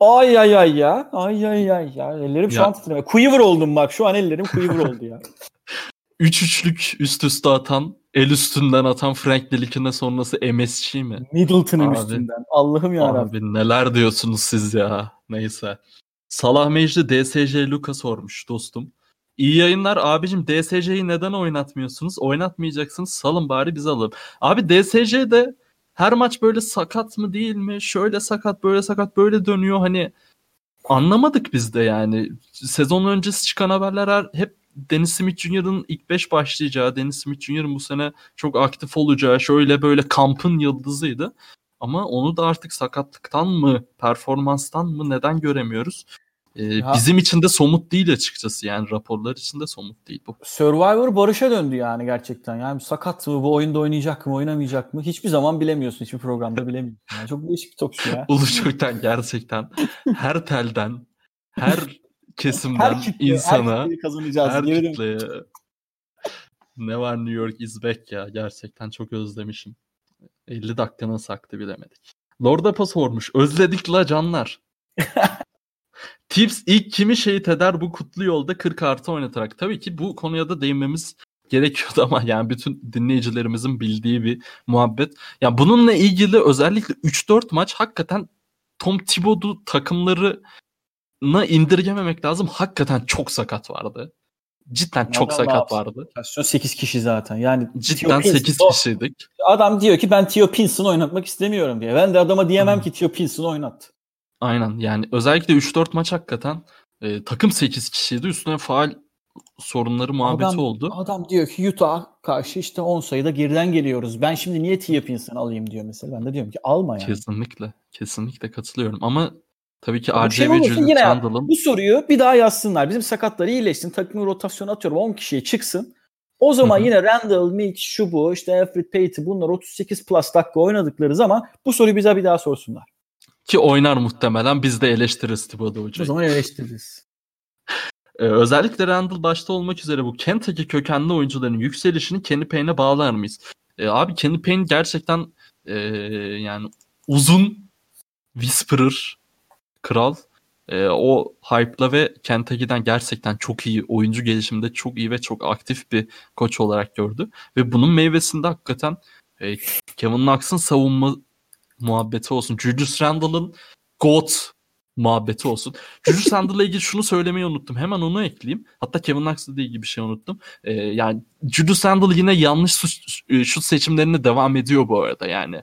ay ay ay ya ay ay ay ya ellerim şu Ya- an titreme. Quiver oldum bak şu an ellerim quiver oldu ya. *laughs* Üç üçlük üst üste atan, el üstünden atan Frank Ntilikine sonrası MSG mi? Middleton'ın Abi. üstünden. Allah'ım ya. Abi neler diyorsunuz siz ya. Neyse. Salah Mecdi DSC Luka sormuş dostum. İyi yayınlar abicim DSC'yi neden oynatmıyorsunuz? Oynatmayacaksınız salın bari biz alalım. Abi DSC'de her maç böyle sakat mı değil mi? Şöyle sakat böyle sakat böyle dönüyor hani anlamadık biz de yani. Sezon öncesi çıkan haberler her- hep Dennis Smith Jr.'ın ilk 5 başlayacağı, Dennis Smith Jr.'ın bu sene çok aktif olacağı, şöyle böyle kampın yıldızıydı. Ama onu da artık sakatlıktan mı, performanstan mı neden göremiyoruz? Ee, Ya- bizim için de somut değil açıkçası yani raporlar için de somut değil bu. Survivor barışa döndü yani gerçekten. Yani sakat mı bu oyunda oynayacak mı oynamayacak mı hiçbir zaman bilemiyorsun. Hiçbir programda bilemiyorsun. Yani çok değişik bir talk ya. *laughs* Uluçok'tan gerçekten her telden, her kesimden Her kitle, insana, her kazanacağız. her kitleye *laughs* ne var New York is back ya gerçekten çok özlemişim. 50 dakika nasıl aktı bilemedik. Lord Apa sormuş. Özledik la canlar. *laughs* Tips ilk kimi şehit eder bu kutlu yolda 40 artı oynatarak. Tabii ki bu konuya da değinmemiz gerekiyordu ama yani bütün dinleyicilerimizin bildiği bir muhabbet. Ya bununla ilgili özellikle 3-4 maç hakikaten Tom Thibodeau takımlarına indirgememek lazım. Hakikaten çok sakat vardı. Cidden çok Adam sakat vardı. Rotasyon 8 kişi zaten. Yani Cidden Theo 8 Pinson- kişiydik. Adam diyor ki ben Theo Pinson oynatmak istemiyorum diye. Ben de adama diyemem Hı. ki Theo Pinson oynat. Aynen yani özellikle 3-4 maç hakikaten e, takım 8 kişiydi. Üstüne faal sorunları muhabbeti Adam- oldu. Adam diyor ki Utah karşı işte 10 sayıda geriden geliyoruz. Ben şimdi niye Theo Pinson alayım diyor mesela. Ben de diyorum ki alma yani. Kesinlikle. Kesinlikle katılıyorum ama tabii ki RJ şey ve Julius Randle'ın Bu soruyu bir daha yazsınlar. Bizim sakatlar iyileşsin. Takımın rotasyonu atıyorum 10 kişiye çıksın. O zaman Hı hı. yine Randall, Mitch, şu bu işte Alfred Payton bunlar 38 plus dakika oynadıkları zaman bu soruyu bize bir daha sorsunlar. ki oynar muhtemelen biz de eleştiririz Thibodeau O hocayı. zaman eleştiririz. *laughs* Ee, özellikle Randall başta olmak üzere bu Kentucky kökenli oyuncuların yükselişini Kenny Payne'e bağlar mıyız? Ee, abi Kenny Payne gerçekten ee, yani uzun whisperer kral. Ee, o hype'la ve Kentucky'den gerçekten çok iyi oyuncu gelişiminde çok iyi ve çok aktif bir koç olarak gördü. Ve bunun meyvesinde hakikaten e, Kevin Knox'ın savunma muhabbeti olsun. Julius Randle'ın GOAT muhabbeti olsun. Julius Randle'la ilgili şunu söylemeyi unuttum. Hemen onu ekleyeyim. Hatta Kevin Knox'la ilgili bir şey unuttum. Ee, yani Julius Randle yine yanlış şut, şut seçimlerine devam ediyor bu arada. Yani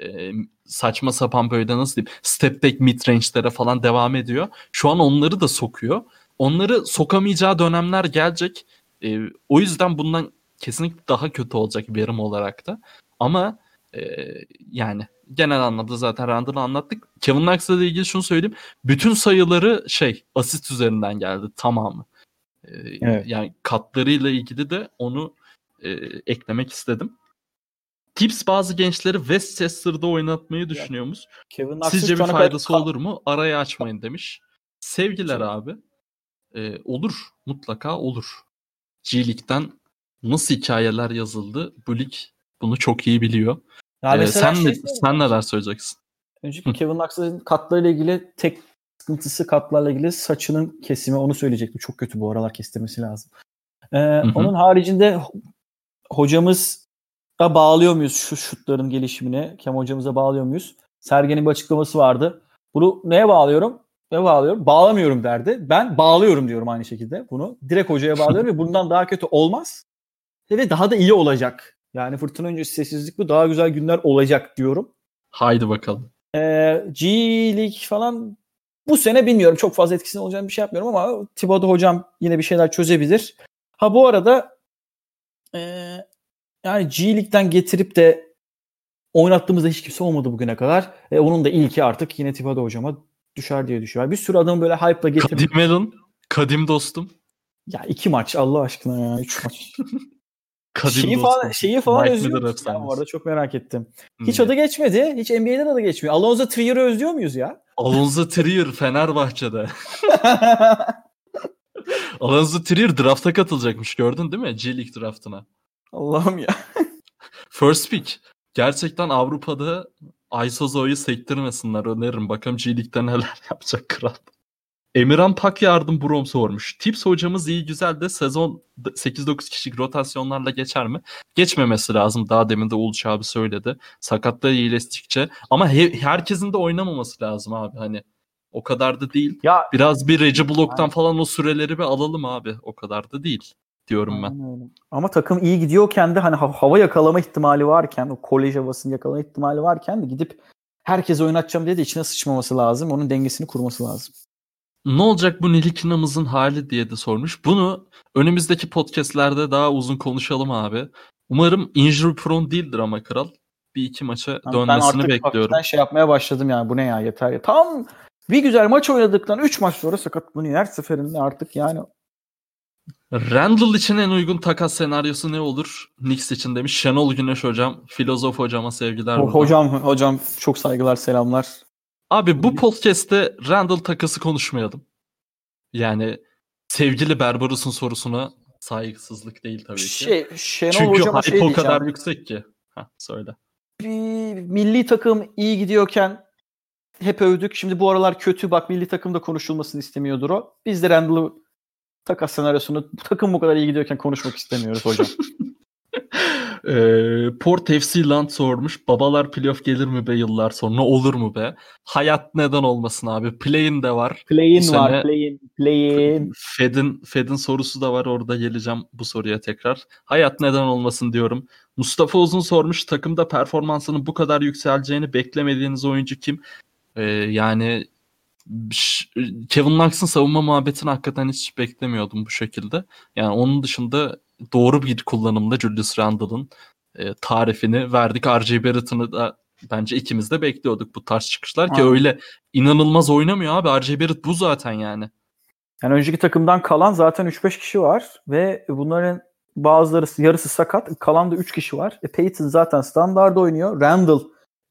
e, saçma sapan böyle nasıl diyeyim step back mid range'lere falan devam ediyor. Şu an onları da sokuyor. Onları sokamayacağı dönemler gelecek. E, o yüzden bundan kesinlikle daha kötü olacak verim olarak da. Ama e, yani genel anlamda zaten Randall'ı anlattık. Kevin Knox'la ilgili şunu söyleyeyim. Bütün sayıları şey asist üzerinden geldi tamamı. E, Evet. Yani katlarıyla ilgili de onu e, eklemek istedim. Tips bazı gençleri Westchester'da oynatmayı düşünüyormuş. Kevin Knox'ın Sizce bir ana kadar- faydası olur mu? Arayı açmayın demiş. Sevgiler Şey- abi. Ee, olur. Mutlaka olur. G League'den nasıl hikayeler yazıldı? Bu lig bunu çok iyi biliyor. Ya Ee, sen şey ne- sen neler söyleyeceksin? Öncelikle Kevin Knox'ın katlarıyla ilgili tek sıkıntısı katlarla ilgili saçının kesimi onu söyleyecektim. Çok kötü bu aralar kestirmesi lazım. Ee. Onun haricinde ho- hocamız da bağlıyor muyuz şu şutların gelişimine? Kem hocamıza bağlıyor muyuz? Sergen'in bir açıklaması vardı. Bunu neye bağlıyorum? Ne bağlıyorum? Bağlamıyorum derdi. Ben bağlıyorum diyorum aynı şekilde bunu. Direkt hocaya bağlıyorum ve bundan daha kötü olmaz. Ve daha da iyi olacak. Yani fırtına öncesi sessizlik bu. Daha güzel günler olacak diyorum. Haydi bakalım. Ee, G League falan bu sene bilmiyorum. Çok fazla etkisinin olacağını bir şey yapmıyorum ama Thibodeau hocam yine bir şeyler çözebilir. Ha bu arada ee, yani G League'den getirip de oynattığımızda hiç kimse olmadı bugüne kadar. E, onun da ilki artık yine Thibodeau hocama düşer diye düşünüyorum. Bir sürü adamı böyle hype'la getirip Kadim Melon, kadim dostum. ya iki maç Allah aşkına ya üç maç. *laughs* Kadim şeyi dostum. falan, şeyi falan Mike özlüyor Miller musun ya bu arada çok merak ettim. Hmm. Hiç adı geçmedi. Hiç NBA'den adı geçmiyor. Alonzo Trier'ı özlüyor muyuz ya? *laughs* Alonso Trier Fenerbahçe'de. *laughs* Alonso Trier drafta katılacakmış gördün değil mi? G League draftına. Allah'ım ya. *laughs* First pick. Gerçekten Avrupa'da Aysozo'yu sektirmesinler öneririm. Bakalım G League'de neler *laughs* yapacak kral. Emirhan Pak Yardım Brom sormuş. Tips hocamız iyi güzel de sezon 8-9 kişilik rotasyonlarla geçer mi? Geçmemesi lazım. Daha demin de Uluç abi söyledi. Sakatlığı iyileştikçe. Ama he- herkesin de oynamaması lazım abi. Hani o kadar da değil. Ya Biraz bir Reci Block'tan falan o süreleri bir alalım abi. O kadar da değil diyorum ben. Öyle. Ama takım iyi gidiyorken de hani ha- hava yakalama ihtimali varken, o kolej havasını yakalama ihtimali varken de gidip herkese oynatacağım diye de içine sıçmaması lazım. Onun dengesini kurması lazım. Ne olacak bu Nilikina'mızın hali diye de sormuş. Bunu önümüzdeki podcastlerde daha uzun konuşalım abi. Umarım injury prone değildir ama kral. Bir iki maça Yani ben dönmesini artık bekliyorum. hafiften şey yapmaya başladım yani bu ne ya yeter ya. Tam bir güzel maç oynadıktan 3 maç sonra sakatlanıyor her seferinde artık yani. Randall için en uygun takas senaryosu ne olur? Knicks için demiş. Şenol Güneş hocam, filozof hocama sevgiler. Ho- hocam hocam çok saygılar selamlar. Abi bu podcast'te Randall takası konuşmayalım. Yani sevgili Berbarus'un sorusuna saygısızlık değil tabii ki. Şey, Şenol Çünkü hocama şey o kadar yüksek ki. Ha söyle. bir milli takım iyi gidiyorken hep övdük. Şimdi bu aralar kötü. Bak milli takımda konuşulmasını istemiyordur o. Biz de Randall'ı takas senaryosunu takım bu kadar iyi gidiyorken konuşmak istemiyoruz hocam. *laughs* Ee, Port FC Land sormuş. Babalar playoff gelir mi be yıllar sonra? Olur mu be? Hayat neden olmasın abi? Play'in de var. Play'in var. Play'in. Play'in. Fed'in Fed'in sorusu da var. Orada geleceğim bu soruya tekrar. Hayat neden olmasın diyorum. Mustafa Uzun sormuş. Takımda performansının bu kadar yükseleceğini beklemediğiniz oyuncu kim? Ee, yani Kevin Knox'ın savunma muhabbetini hakikaten hiç beklemiyordum bu şekilde. Yani onun dışında doğru bir kullanımda Julius Randle'ın e, tarifini verdik. R.J. Barrett'ını da bence ikimiz de bekliyorduk bu tarz çıkışlar ki Aynen. öyle inanılmaz oynamıyor abi. R.J. Barrett bu zaten yani. Yani önceki takımdan kalan zaten 3-5 kişi var ve bunların bazıları yarısı sakat. Kalan da 3 kişi var. E, Peyton zaten standart oynuyor. Randall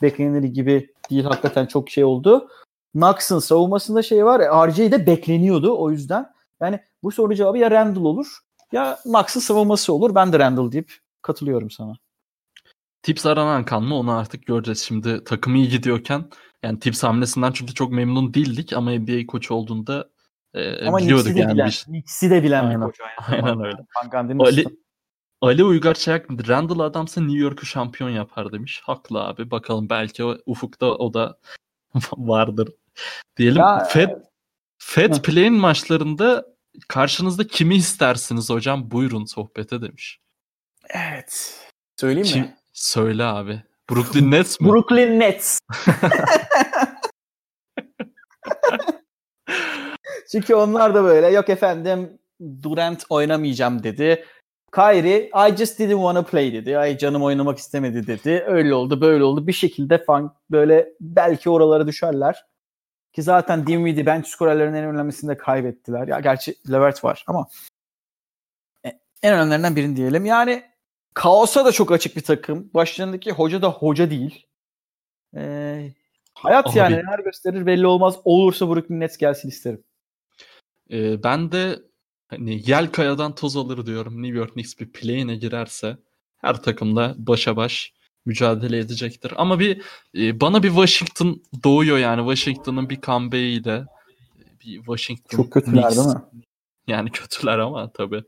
beklenir gibi değil. Hakikaten çok şey oldu. Knox'ın savunmasında şey var. E, RJ de bekleniyordu o yüzden. Yani bu soru cevabı ya Randall olur ya Knox'ın savunması olur. Ben de Randall deyip katılıyorum sana. Tips aranan kan mı onu artık göreceğiz. Şimdi takım iyi gidiyorken yani Tips hamlesinden çünkü çok memnun değildik ama NBA koçu olduğunda e, Ama biliyorduk de yani. bilen, bir- Knicks'i de bilen bir Aynen. koç aynı Aynen öyle. Gundy'nin Ali. Ali Uygar Çayak Randall adamsa New York'u şampiyon yapar demiş. Haklı abi. Bakalım belki o, ufukta o da *laughs* vardır. Diyelim Ya, Fed Fed Hı. Play'in maçlarında karşınızda kimi istersiniz hocam? Buyurun sohbete demiş. Evet. Söyleyeyim Kim? mi? Söyle abi. Brooklyn *laughs* Nets mi? Brooklyn Nets. *laughs* Çünkü onlar da böyle yok efendim Durant oynamayacağım dedi. Kyrie I just didn't wanna play dedi. Ay canım oynamak istemedi dedi. Öyle oldu böyle oldu. Bir şekilde fan böyle belki oralara düşerler. Ki zaten Dinwiddie bench skorerlerin en önemlisini de kaybettiler. Ya gerçi Levert var ama e- en önemlilerinden birini diyelim. Yani kaosa da çok açık bir takım. Başlarındaki hoca da hoca değil. Ee, hayat Abi. yani neler gösterir belli olmaz. Olursa Brooklyn Nets gelsin isterim. Ee, ben de hani yel kayadan toz alır diyorum. New York Knicks bir play'ine girerse her takımda başa baş mücadele edecektir. Ama bir e, bana bir Washington doğuyor yani Washington'ın bir comeback'iyle bir Washington Çok kötüler Knicks- değil mi? Yani *laughs* kötüler ama tabii.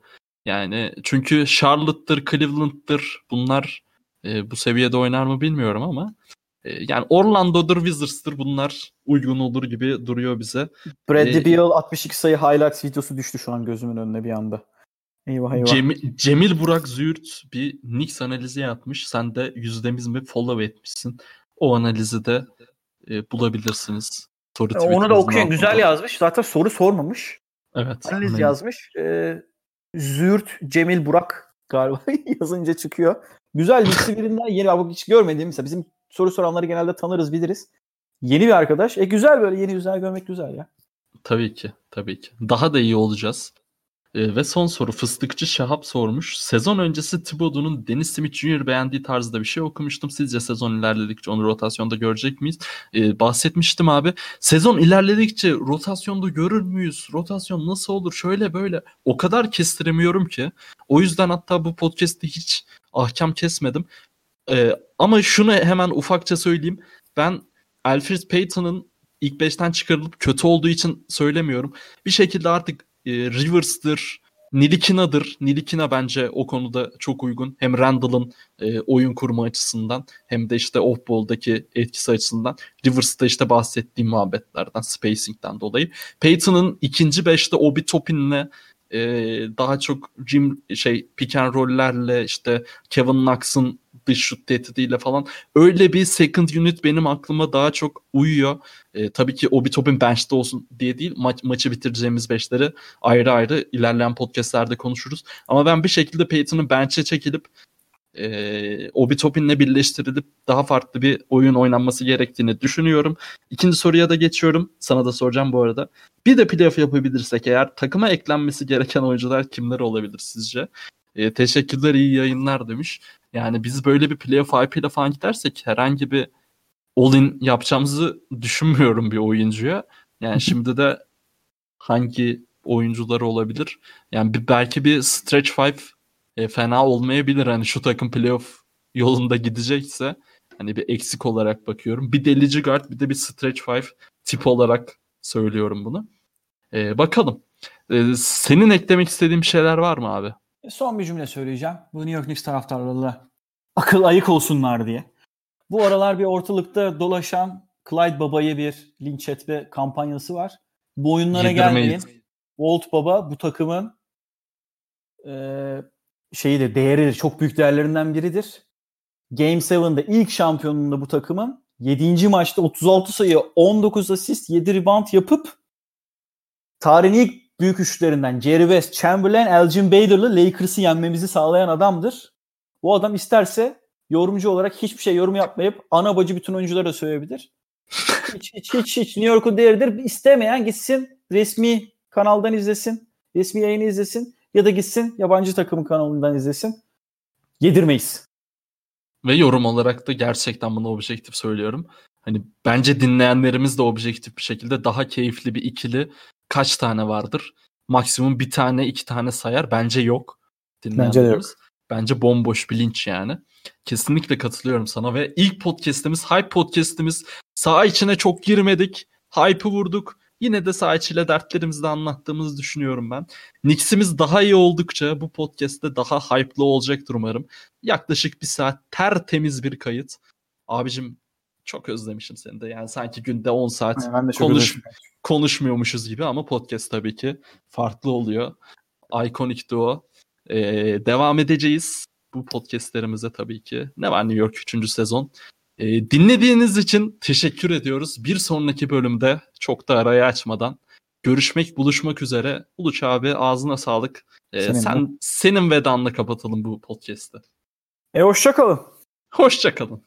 Yani çünkü Charlotte'dır, Cleveland'dır bunlar e, bu seviyede oynar mı bilmiyorum ama e, yani Orlando'dur, Wizards'tır bunlar uygun olur gibi duruyor bize. Bradley Ee, Beal 62 sayı highlights videosu düştü şu an gözümün önüne bir anda. Eyvah eyvah. Cemil, Cemil Burak Züğürt bir Knicks analizi yapmış. Sen de yüzdemiz mi follow etmişsin. O analizi de e, bulabilirsiniz. Soru Onu da okuyun. Güzel altında. yazmış. Zaten soru sormamış. Evet. Analiz analiz. yazmış. Ee, Züğürt Cemil Burak galiba *laughs* yazınca çıkıyor. Güzel birisi *laughs* birinden yeni bak hiç görmediğim mesela bizim soru soranları genelde tanırız biliriz. Yeni bir arkadaş. E güzel böyle yeni yüzler görmek güzel ya. Tabii ki. Tabii ki. Daha da iyi olacağız. E, ve son soru Fıstıkçı Şahap sormuş. Sezon öncesi Thibodeau'nun Dennis Smith Jr. beğendiği tarzda bir şey okumuştum. Sizce sezon ilerledikçe onu rotasyonda görecek miyiz? E, bahsetmiştim abi. Sezon ilerledikçe rotasyonda görür müyüz? Rotasyon nasıl olur? Şöyle böyle. O kadar kestiremiyorum ki. O yüzden hatta bu podcast'te hiç ahkam kesmedim. E, ama şunu hemen ufakça söyleyeyim. Ben Alfred Payton'ın ilk 5'ten çıkarılıp kötü olduğu için söylemiyorum. Bir şekilde artık e, Rivers'tır, Nilikina'dır. Nilikina bence o konuda çok uygun. Hem Randall'ın e, oyun kurma açısından hem de işte off-ball'daki etkisi açısından. Rivers'ta işte bahsettiğim muhabbetlerden, spacing'den dolayı. Peyton'ın ikinci beşte Obi Toppin'le e, daha çok Jim şey pick and roll'lerle işte Kevin Knox'ın dış şut tehdidiyle falan öyle bir second unit benim aklıma daha çok uyuyor. E, tabii ki Obi Topin bench'te olsun diye değil ma- maçı bitireceğimiz beşleri ayrı ayrı ilerleyen podcastlerde konuşuruz. Ama ben bir şekilde Peyton'ın bench'e çekilip e, Obi Topin'le birleştirilip daha farklı bir oyun oynanması gerektiğini düşünüyorum. İkinci soruya da geçiyorum. Sana da soracağım bu arada. Bir de playoff yapabilirsek eğer takıma eklenmesi gereken oyuncular kimler olabilir sizce? E, teşekkürler iyi yayınlar demiş. Yani biz böyle bir playoff IP ile falan gidersek herhangi bir all-in yapacağımızı düşünmüyorum bir oyuncuya. Yani şimdi de hangi oyuncuları olabilir? Yani bir, belki bir stretch five e, fena olmayabilir. Hani şu takım playoff yolunda gidecekse hani bir eksik olarak bakıyorum. Bir delici guard bir de bir stretch five tip olarak söylüyorum bunu. E, bakalım. E, senin eklemek istediğin şeyler var mı abi? Son bir cümle söyleyeceğim. Bu New York Knicks taraftarları da akıl ayık olsunlar diye. Bu aralar bir ortalıkta dolaşan Clyde Baba'yı bir linç etme kampanyası var. Bu oyunlara gelmeyin. Walt Baba bu takımın e, şeyi de değeri çok büyük değerlerinden biridir. Game 7'de ilk şampiyonluğunda bu takımın 7. maçta 36 sayı, 19 asist, 7 rebound yapıp tarihin ilk büyük üçlerinden Jerry West, Chamberlain, Elgin Baylor'la Lakers'ı yenmemizi sağlayan adamdır. Bu adam isterse yorumcu olarak hiçbir şey yorum yapmayıp ana bacı bütün oyunculara da söyleyebilir. *laughs* hiç, hiç, hiç, hiç New York'un değeridir. İstemeyen gitsin resmi kanaldan izlesin. Resmi yayını izlesin. Ya da gitsin yabancı takımın kanalından izlesin. Yedirmeyiz. Ve yorum olarak da gerçekten bunu objektif söylüyorum. Hani bence dinleyenlerimiz de objektif bir şekilde daha keyifli bir ikili kaç tane vardır? Maksimum bir tane iki tane sayar. Bence yok. Bence de yok. Bence bomboş bir linç yani. Kesinlikle katılıyorum sana ve ilk podcast'imiz, Hype podcast'imiz sağ içine çok girmedik. Hype'ı vurduk. Yine de sağ içiyle dertlerimizi de anlattığımızı düşünüyorum ben. Nix'imiz daha iyi oldukça bu podcast'te daha hype'lı olacaktır umarım. Yaklaşık bir saat tertemiz bir kayıt. Abicim çok özlemişim seni de. Yani sanki günde 10 saat konuş, konuşmuyormuşuz gibi ama podcast tabii ki farklı oluyor. Iconic Duo. Ee, devam edeceğiz bu podcastlerimize tabii ki. Ne var New York 3. sezon? E, dinlediğiniz için teşekkür ediyoruz. Bir sonraki bölümde çok da arayı açmadan görüşmek, buluşmak üzere. Uluç abi ağzına sağlık. E, senin sen de. senin vedanla kapatalım bu podcast'ı. E hoşça kalın. Hoşça kalın.